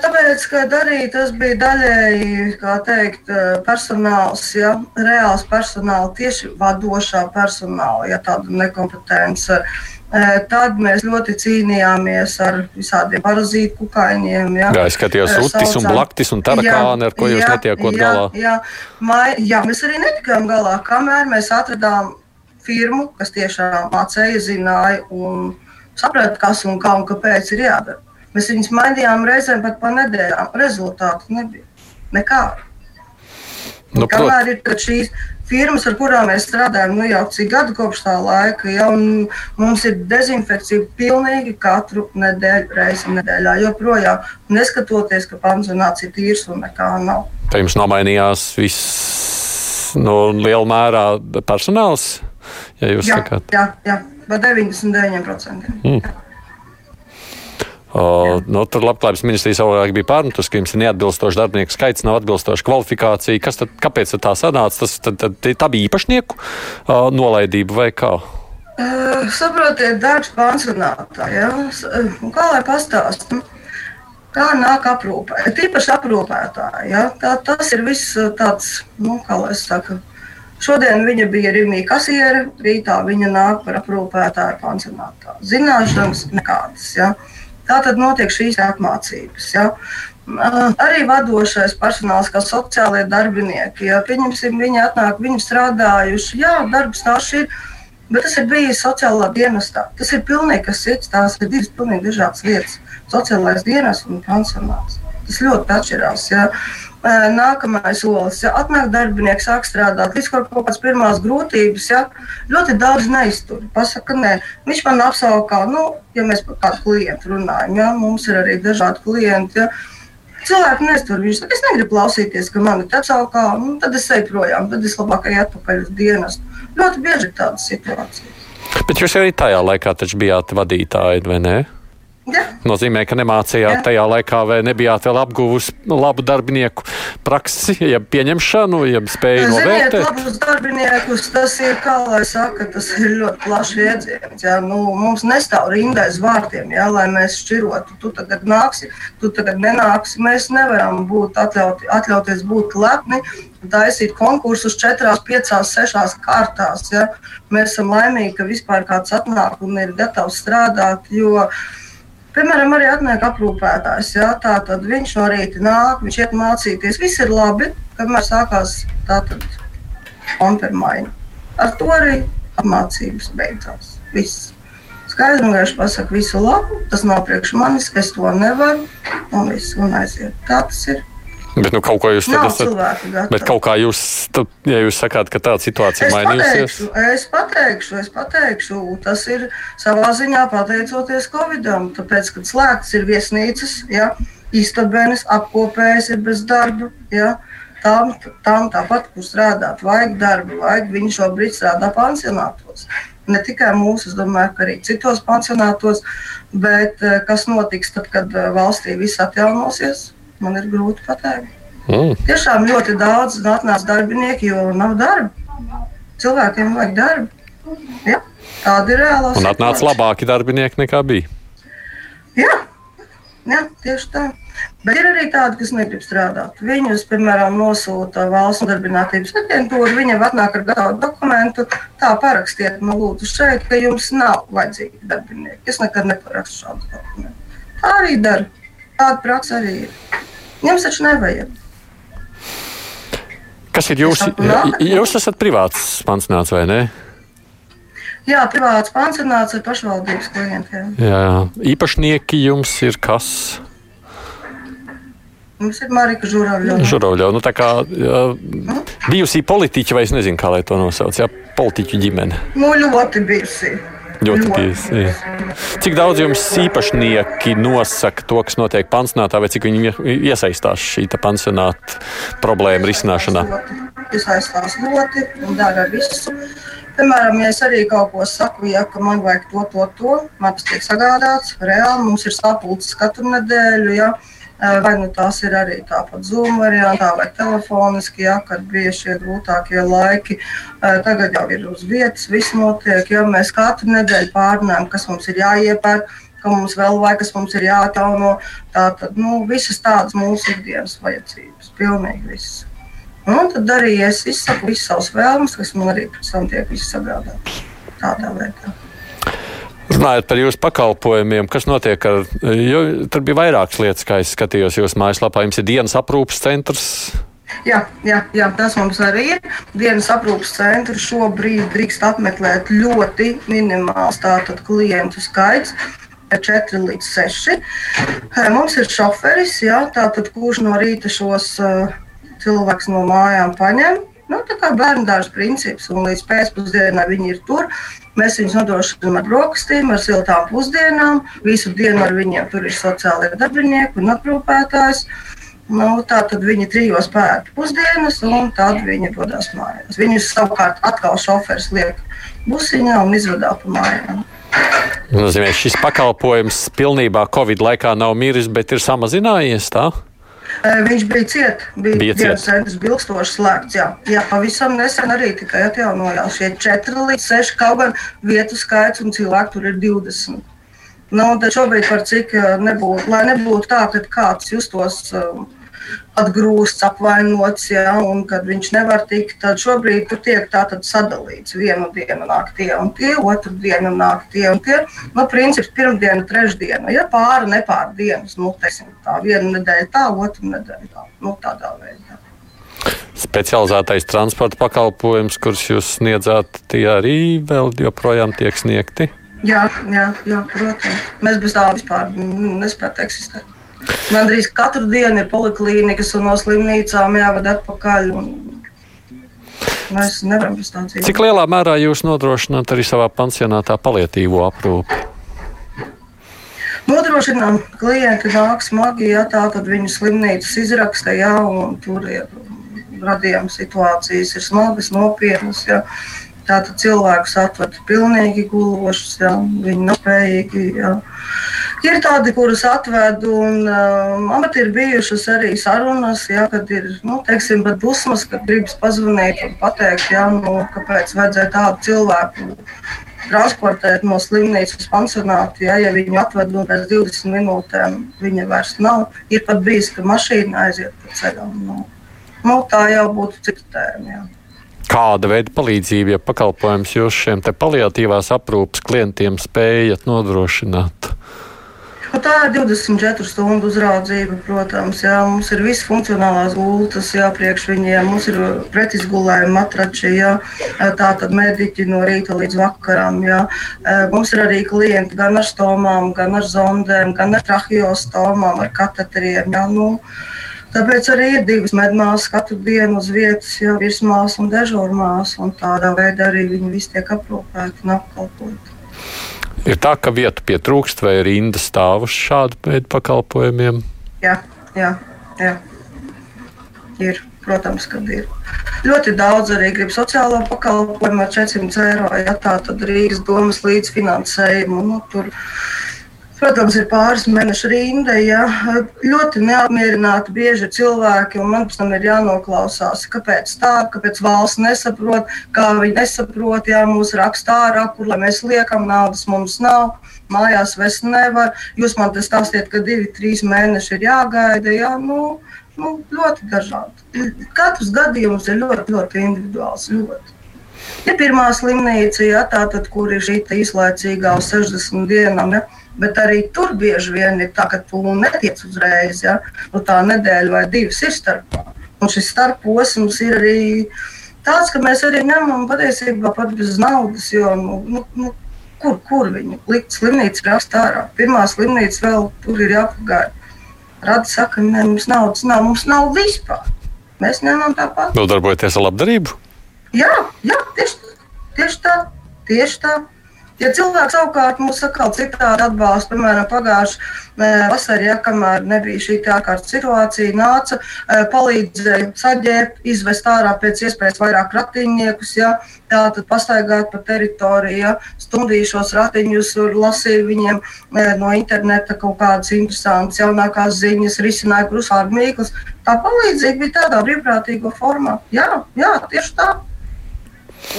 Tāpēc, ka arī tas bija daļēji, teikt, personāls, ja, reāls personāls, tieši vadošā personāla, ja tāda nekompetence Tad mēs ļoti cīnījāmies ar visādiem parazītu kukaiņiem. Jā, jā es skatījos utis un blaktis un tarakāni, ar ko jūs jā, netiekot jā, galā. Jā, mai, jā, mēs arī netikām galā, kamēr mēs atradām firmu, kas tiešām mācīja, zināja un saprata, kas un kā un kāpēc ir jādara. Mēs viņus mainījām reizēm pat pa nedēļām. Rezultātu nebija. Nekāda. Nu, Kamēr ir šīs firmas, ar kurām mēs strādājam, nu jau cik gadu kopš tā laika, jau mums ir dezinfekcija pilnīgi katru nedēļu, reizi nedēļā. Joprojām neskatoties, ka pansionāts ir tīrs un nekā nav. Tā jums nomainījās viss no nu, liela mērā personāls, ja jūs jā, sakāt? Jā, jā, par 99%. Mm. Jā. Uh, nu, tur labklājības ministrija savulaik bija pārmetus, ka jums ir neatbilstošs darbinieku skaits, nav atbilstoša kvalifikācija. Kas tad, kāpēc tad tā sanāca? Tas, tad, tad, tā bija īpašnieku uh, nolaidība vai kā? Uh, saprotiet, darbs pansionātā. Ja? Kā lai pastāstītu? Kā nāk aprūpē, tīpaši aprūpētāji. Ja? Tā, tas ir viss tāds, nu, kā lai es saku. Šodien viņa bija Rīgā kasiere, rītā viņa nāk par aprūpētāju pansionātā. Zināšanas nekādas. Ja? Uh, Tā tad notiek šīs apmācības. Ja. Arī vadošais personāls, kā sociālai darbinieki, ja pieņemsim, viņi atnāk, viņi strādājuši, jā, darbs tās ir, bet tas ir bijis sociālā dienestā. Tas ir pilnīgi kas cits, tās ir divas pilnīgi dažādas lietas - sociālais dienas un pensionārs. Tas ļoti atšķirās. Ja nākamais solis. Ja atnāk darbinieks, sāk strādāt, līdz kaut kādas pirmās grūtības, ja ļoti daudz neiztur. Pasaka, nē, viņš man apsaukā, nu, ja mēs par kādu klientu runājam, ja mums ir arī dažādi klienti. Ja, Cilvēki neiztur. Viņš saka, es negribu klausīties, ka man ir apsaukā, nu, tad es eju projām, tad es labāk eju atpakaļ uz dienestu. Ļoti bieži ir tādas situācijas. Bet jūs arī tajā laikā bijāt vadītāji, vai ne? Ja. Nozīmē, ka nemācījāt Jā. tajā laikā, vai nebijāt vēl apguvusi labu darbinieku praksi, jeb pieņemšanu, jeb spēju Ziniet, novērtēt. labus darbiniekus tas ir, kā lai saka, tas ir ļoti plašs jēdziens. Jā. Nu, mums nestāv rinda aiz vārtiem, jā, lai mēs šķirotu. Tu tagad nāksi, tu tagad nenāksi. Mēs nevaram būt atļauti, atļauties būt lepni, taisīt konkursus četrās, piecās, sešās kārtās. Jā. Mēs esam laimīgi, ka vispār kāds atnāk un ir gatavs strādāt, jo Piemēram, arī atnāk aprūpētājs. Jā, tā tad viņš no rīta nāk, viņš iet mācīties. Viss ir labi, kamēr sākās tā tad konfermaiņa. Ar to arī apmācības beidzās. Viss. Skaidri un gaiši pasakā, visu labu, tas nav priekš manis, es to nevaru, un viss, un aiziet. Tā tas ir. Bet nu, kaut ko jūs Nav tad esat. Bet kaut kā jūs, tad, ja jūs sakāt, ka tāda situācija Es mainījusies, pateikšu, es pateikšu, es pateikšu, tas ir savā ziņā pateicoties Covidam. Tāpēc, kad slēgts ir viesnīcas, ja, istabenes, apkopējas ir bez darba. Ja, Tām, tām tāpat, kur strādāt, vajag darbu, vajag. Viņi šobrīd strādā pansionātos. Ne tikai mūsu, es domāju, ka arī citos pansionātos. Bet eh, kas notiks tad, kad eh, valstī viss atjaunosies, man ir grūti pateikt. mm, Tiešām ļoti daudz atnāca darbinieki, jo nav darba. Cilvēkiem vajag darbu. Ja? Tāda ir reāla un atnāca labāki darbinieki nekā bija. Jā, jā, tieši tā. Bet ir arī tādi, kas negrib strādāt. Viņus, piemēram, nosūta valsts nodarbinātības aģentūra. Viņam atnāk ar gatavu dokumentu. Tā parakstiet, man lūdzu, šeit, ka jums nav vajadzīgi darbinieki. Es nekad neparakstu šādu dokumentu. Tā arī dara. Tāda praksa arī ir. Jums taču nevajag. Kas ir jūs? saku, nāk. Jūs esat privāts pansionāts vai ne? Jā, privāts pansionāts ar pašvaldības klientiem. Jā, īpašnieki jums ir kas? Mums ir Marika Žuravļova. Žurovļo, nu tā kā jā, bijusī politiķi, vai es nezinu, kā lai to nosauc, jā, politiķu ģimene. Nu, ļoti bijusi. Ļoti jā. Cik daudz jums īpašnieki nosaka to, kas notiek pansionātā, vai cik viņi iesaistās šī pansionāta problēma risināšanā? Iesaistās ļoti un dara visu. Piemēram, ja es arī kaut ko saku, ja man vajag to, to, to, man tas tiek sagādāts. Reāli mums ir sapulces katru nedēļu. Ja. Vai nu tās ir arī tāpat Zoom variantā vai telefoniski, ja, kad bija šie grūtākie laiki. Tagad jau ir uz vietas, viss notiek. Ja mēs katru nedēļu pārnājam, kas mums ir jāiepērk, ka mums vēl vajag, kas mums ir jāatauno. Tātad nu, visas tādas mūsu ikdienas vajadzības, pilnīgi visas. Un tad arī es izsaku visas savas vēlmes, kas man arī pēc tam tiek sagādātas tādā veidā. Runājot par jūsu pakalpojumiem, kas notiek ar, jo tur bija vairākas lietas, kā es skatījos jūsu mājaslapā. Jums ir dienas aprūpas centrs. Jā, jā, jā, tas mums arī ir. Dienas aprūpas centra šobrīd drīkst apmeklēt ļoti minimāls tātad klientu skaits. 4 līdz 6. Mums ir šoferis, jā, tātad, kurš no rīta šos uh, cilvēkus no mājām paņem. Nu, tā kā bērnu dārza princips, un līdz pēcpusdienai viņi ir tur. Mēs viņus nodrošinām ar brokastīm, ar siltām pusdienām. Visu dienu ar viņiem tur ir sociālie darbinieki un aprūpētājs. Nu, tā tad viņi trijos pēta pusdienas, un tad viņi dodas mājās. Viņus savukārt atkal šoferis liek busiņā un izvadā pa mājām. Nozīmē, šis pakalpojums pilnībā Covid laikā nav miris, bet ir samazinājies. Tā? Viņš bija ciets, bija, Bija ciet. centrs, bilstoši slēgts. Jā, jā pavisam nesen arī tikai atjaunojās šie 4 līdz 6, kaut gan vietu skaits un cilvēku tur ir 20. Nu, šobrīd par cik nebūtu, lai nebūtu tā, ka kāds justos um, atgrūsts, apvainots, ja, un kad viņš nevar tikt, tad šobrīd tur tiek tātad sadalīts. Vienu dienu nāk tie un tie, otru dienu nāk tie un tie. Nu, princips pirmdiena, trešdiena, ja pāri, nepār dienas, nu, teiksim, tā viena nedēļa tā, otra nedēļa tā, nu, tādā veidā. Specializētais transporta pakalpojums, kurus jūs sniedzāt, tie arī vēl joprojām tiek sniegti. Jā, jā, jā, protams. Mēs bez tā vispār nespējam eksistēt. Man drīz katru dienu ir poliklīnikas un no slimnīcām jāvada atpakaļ. Un... Mēs nevaram bez tā dzīvot. Cik lielā mērā jūs nodrošināt arī savā pansionātā palietīvo aprūpi? Nodrošinām, klienti nāk smagi, ja tā tad viņu slimnīcas izraksta, jā, un tur ir radījuma situācijas, ir smagas, nopietnas. Jā. Tātad cilvēkus atved pilnīgi gulošus, jā, viņi nav spējīgi jā, Ir tādi, kurus atvedu, un man pat ir bijušas arī sarunas, ja, kad ir nu, teiksim, dusmas, kad gribas pazvanīt un pateikt, ja, nu, kāpēc vajadzēja tādu cilvēku transportēt no slimnīcas uz pansionātu. Ja, ja viņu atved un pēc 20 minūtēm viņa vairs nav, ir pat bijis, ka mašīna aiziet pa ceļam. Nu, nu, tā jau būtu cita tēma. Ja. Kāda veida palīdzība, ja pakalpojums jūs šiem paliatīvās aprūpas klientiem spējat nodrošināt? Nu, tā ir 24 stundu uzraudzība, protams. Jā. Mums ir visas funkcionālās gultas, jā, priekš viņiem. Mums ir pretizgulējumi matrači, jā. tā tad mediķi no rīta līdz vakaram. Jā. Mums ir arī klienti gan ar stomām, gan ar zondēm, gan ar tracheostomām, ar kateteriem. Jā. Nu, Tāpēc arī ir divas medmāsas katru dienu uz vietas, jau virsmās un dežūrmās, un tādā veidā arī viņi visi tiek aprūpēti un apkalpoti. Ir tā, ka vietu pietrūkst vai rinda stāv uz šādu veidu pakalpojumiem? Jā, jā, jā. Ir, protams, ka ir. Ļoti daudz arī grib sociālo pakalpojumu ar 400 eiro. Ja tā tad Rīgas domas līdzfinansējumu. Nu, tur Protams, ir pāris mēnešu rinda. Ja. Ļoti neapmierināti bieži cilvēki, un man pēc tam ir jānoklausās, kāpēc tā, kāpēc valsts nesaprot, kā viņi nesaprot, ja mūsu rakstā ārā, kur lai mēs liekam, naudas mums nav, mājās vairs nevar. Jūs man te stāstiet, ka divi, trīs mēneši ir jāgaida. Ja. Nu, nu, ļoti dažādi. Katrs gadījums ir ļoti, ļoti individuāls. Ļoti. Ja pirmā slimnīca, ja, tā tad, kur ir šī īslaicīgā uz 60 dienām, ja, Bet arī tur bieži vien ir tā, ka tu netiec uzreiz. Ja? Nu, tā nedēļa vai divas ir starpā. Un šis starposms ir arī tāds, ka mēs arī ņemam patiesībā pat bez naudas. Jo, nu, nu, nu, kur, kur viņu likt? Slimnīca raksta ārā. Pirmā slimnīca vēl tur ir jāpagaida. Rada saka, ne, mums naudas nav, mums nav vispār. Mēs ņemam tāpat. Vēl darbojaties ar labdarību? Jā, jā tieši, tieši tā. Tieši tā. Ja cilvēks savukārt mūs atkal citādi atbalsta, piemēram, pagājušā vasarā, ja, kamēr nebija šī ārkārtas situācija, nāca, e, palīdzēja saģērbt, izvest ārā pēc iespējas vairāk ratiņniekus, ja, tātad pastaigāt pa teritoriju, ja, stundīja šos ratiņus, lasīja viņiem e, no interneta kaut kādas interesantas jaunākās ziņas, risināja krusvārdu mīklas. Tā palīdzība bija tādā brīvprātīgā formā. Jā, jā, tieši tā.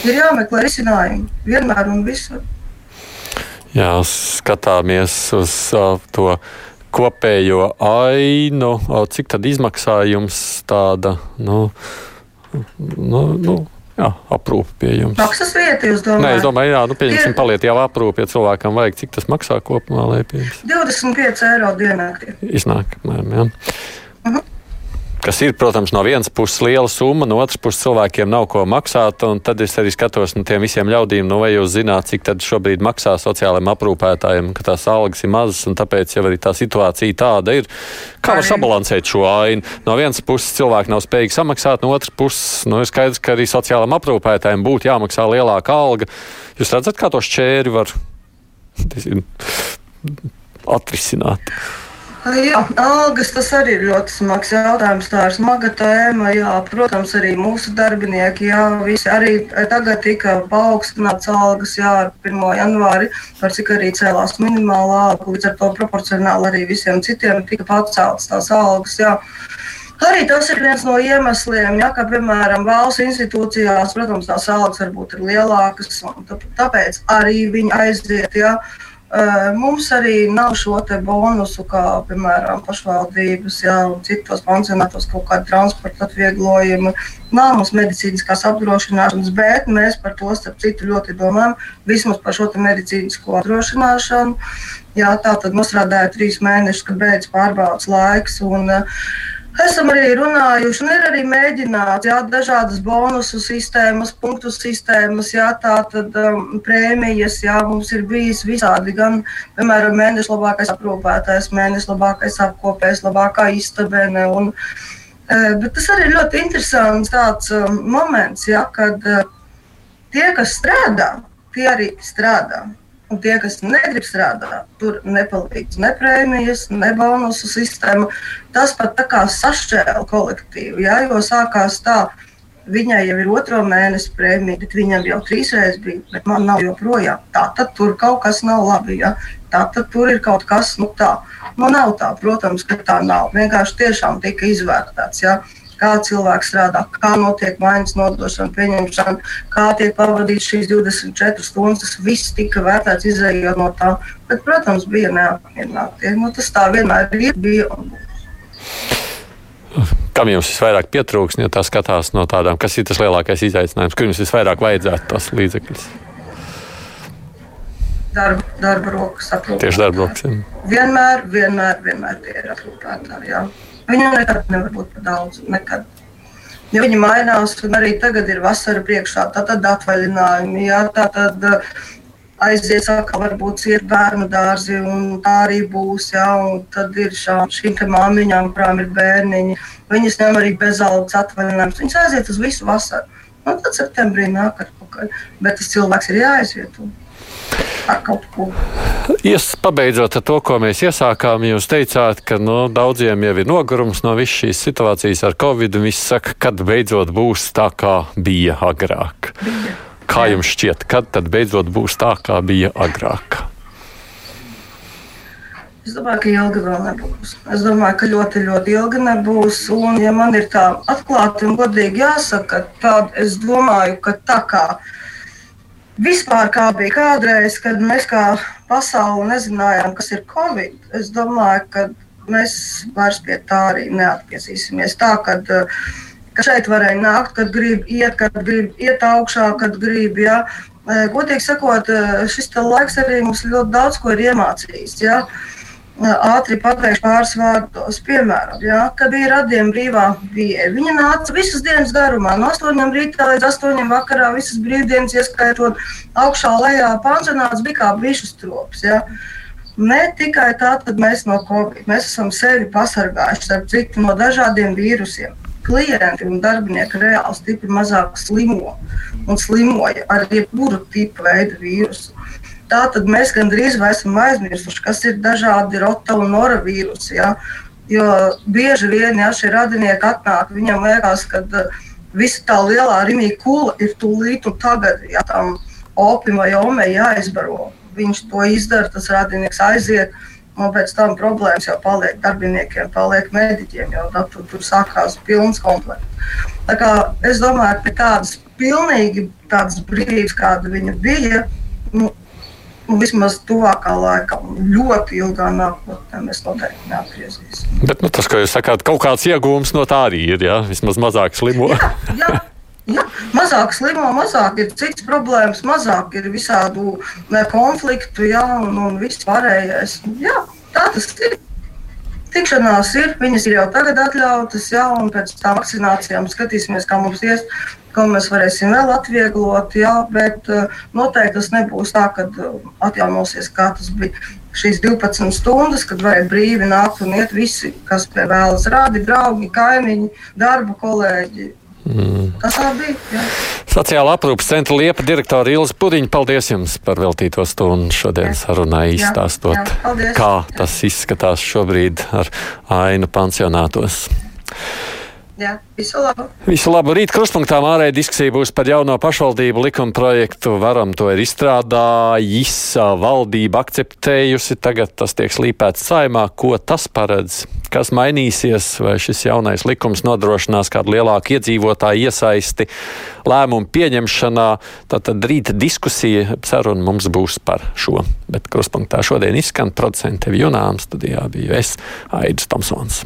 Ir jāmeklē risinājumi vienmēr un visur. Jā, skatāmies uz to kopējo ainu, cik tad izmaksā jums tāda, nu, nu, nu jā, aprūpe pie jums? Maksas vieta, jūs domājat? Nē, es domāju, jā, nu, pieņemsim, paliet jau aprūpe, ja cilvēkam vajag, cik tas maksā kopumā, lai pieņems? 25 eiro dienā. Iznāk, mēram, jā. Uh mhm. -huh. Kas ir, protams, no vienas puses liela summa, no otras puses cilvēkiem nav ko maksāt. Tad es arī skatos no tiem visiem ļaudīm, nu, vai jūs zināt, cik šobrīd maksā sociālajiem aprūpētājiem, ka tās algas ir mazas, un tāpēc jau arī tā situācija tāda ir. Kā var sabalansēt šo ainu? No vienas puses cilvēki nav spējīgi samaksāt, no otras puses nu, ir skaidrs, ka arī sociālajiem aprūpētājiem būtu jāmaksā lielāka alga. Jūs redzat, kā to šķēri var atrisināt? Jā, algas tas arī ir ļoti smags jautājums. Tā ir smaga tēma. Jā, protams, arī mūsu darbinieki, jā, visi arī tagad tika paaugstināts algas, jā, ar 1. janvāri, par cik arī cēlās minimālā alga, līdz ar to proporcionāli arī visiem citiem tika paceltas tās algas. Jā. Arī tas ir viens no iemesliem, ja, ka, piemēram, valsts institūcijās, protams, tās algas varbūt ir lielākas, un tāpēc arī viņi aiziet. Ja, Mums arī nav šo bonusu, kā piemēram pašvaldības, jā, un citos pansionātos kaut kāda transporta atvieglojuma. Nav mums medicīniskās apdrošināšanas, bet mēs par to starp citu ļoti domājam. Vismaz par šo medicīnisko apdrošināšanu. Jā, tā tad nostrādāja trīs mēnešus, kad beidz pārbaudas laiks. Un, uh, Esam arī runājuši, un ir arī mēģināts, jā, dažādas bonusu sistēmas, punktu sistēmas, jā, tā tad um, prēmijas, jā, mums ir bijis visādi, gan, piemēram, mēneša labākais aprūpētājs, mēneša labākais apkopējs, labākā istabene, un, uh, bet tas arī ir ļoti interesants tāds um, moments, jā, kad uh, tie, kas strādā, tie arī strādā. Un tie, kas negrib strādāt, tur nepalīdz ne prēmijas, ne bonusu sistēma. Tas pat tā kā sašķēla kolektīvu. Ja? Jo sākās tā, viņai jau ir otro mēnesi prēmija, bet viņam jau trīsreiz bija, bet man nav joprojām. Tā tad tur kaut kas nav labi. Ja? Tā tad tur ir kaut kas nu, tā. Nu, nav tā, protams, ka tā nav. Vienkārši tiešām tika izvērtēts. Ja? Kā cilvēks strādā, kā notiek mājas nodošana, pieņemšana, kā tiek pavadīts šīs 24 stundas. Tas viss tika vērtēts, izējot no tā. Bet, protams, bija neapmierināti. Nu, tas tā vienmēr ir, bija un būs. Kam jums visvairāk pietrūks, ja tā skatās no tādām, kas ir tas lielākais izaicinājums, kur jums visvairāk vajadzētu tos līdzekļus? Darba, darba rokas aprūpētāji. Tieši darba rokas. Vienmēr, vienmēr, vienmēr tie ir aprūpētāji. Viņu nekad nevar būt par daudz. Nekad. Ja viņi mainās, un arī tagad ir vasara priekšā, tad, tad atvaļinājumi, jā, tā tad aizies atkal, varbūt iet bērnu dārzi, un tā arī būs. Jā, un tad ir šā, šīm māmiņām, kurām ir bērniņi, viņas ņem arī bezalgas atvaļinājumus. Viņas aiziet uz visu vasaru. Nu, tad septembrī nāk atpakaļ. Bet tas cilvēks ir jāaizvieto. Ies, pabeidzot ar to, ko mēs iesākām, jūs teicāt, ka no, nu, daudziem jau ir nogurums no visas šīs situācijas ar covid. Viņi saka, kad beidzot būs tā, kā bija agrāk. Bija. Kā jums šķiet, kad tad beidzot būs tā, kā bija agrāk? Es domāju, ka ilgi vēl nebūs. Es domāju, ka ļoti, ļoti ilgi nebūs. Un, ja man ir tā atklāti un godīgi jāsaka, tad es domāju, ka tā kā vispār kā bija kādreiz, kad mēs kā pasauli nezinājām, kas ir Covid, es domāju, ka mēs vairs pie tā arī neatgriezīsimies. Tā, kad, uh, ka šeit varēja nākt, kad grib iet, kad grib iet augšā, kad grib. Ja. E, godīgi sakot, e, šis laiks arī mums ļoti daudz ko ir iemācījis. Ja. E, ātri pateikšu pāris vārdos. Piemēram, ja, kad bija radījuma brīvā pieeja, viņa nāca visas dienas garumā, no 8 rītā līdz 8 vakarā, visas brīvdienas, ieskaitot augšā, lejā. Pansionāts bija kā bišus trops. Ja. Ne tikai tā, tad mēs no Covid, mēs esam sevi pasargājuši, starp citu, no dažādiem vīrusiem klienti un darbinieki reāli stipri mazāk slimo un slimoja ar jebkuru tipu veidu vīrusu. Tātad mēs gandrīz esam aizmirsuši, kas ir dažādi rota un nora vīrusi. Ja? Jo bieži vien, ja šie radinieki atnāk, viņam liekas, ka uh, visa tā lielā rimīga kula ir tūlīt un tagad, ja tam opim vai omei jāizbaro. Viņš to izdara, tas radinieks aiziet Un pēc tam problēmas jau paliek darbiniekiem, paliek mediķiem, jau tā, tur, tur sākās pilns komplekts. Tā kā es domāju, ka tādas pilnīgi tādas brīvības, kāda viņa bija, nu, vismaz tuvākā laikā, ļoti ilgā nākotnē mēs noteikti neatgriezīsimies. Bet nu, tas, ko jūs sakāt, kaut kāds iegūms no tā arī ir, ja? vismaz mazāk slimo. jā, jā. Ja, mazāk slimo, mazāk ir citas problēmas, mazāk ir visādu ne, konfliktu, ja, un, un viss pārējais. Jā, tā tas ir. Tikšanās ir, viņas ir jau tagad atļautas, jā, un pēc tam vakcinācijām skatīsimies, kā mums ies, kā mēs varēsim vēl atvieglot, jā, bet uh, noteikti tas nebūs tā, ka uh, atjaunosies, kā tas bija. Šīs 12 stundas, kad varēja brīvi nākt un iet visi, kas pie vēlas rādi, draugi, kaimiņi, darba kolēģi, Mm. Tas tā bija. Jā. Sociāla aprūpas centra liepa direktora Ilza Pudiņa, paldies jums par veltīto stundu šodien sarunai izstāstot, kā tas izskatās šobrīd ar ainu pansionātos. Jā, visu labu. Visu labu. Rīt krustpunktā ārēja diskusija būs par jauno pašvaldību likuma projektu. Varam to ir izstrādājis, valdība akceptējusi. Tagad tas tiek slīpēts saimā. Ko tas paredz? Kas mainīsies? Vai šis jaunais likums nodrošinās kādu lielāku iedzīvotāju iesaisti lēmumu pieņemšanā? Tad rīt diskusija, saruna mums būs par šo. Bet krustpunktā šodien izskan producente Junām studijā biju es, Aidis Tomsons.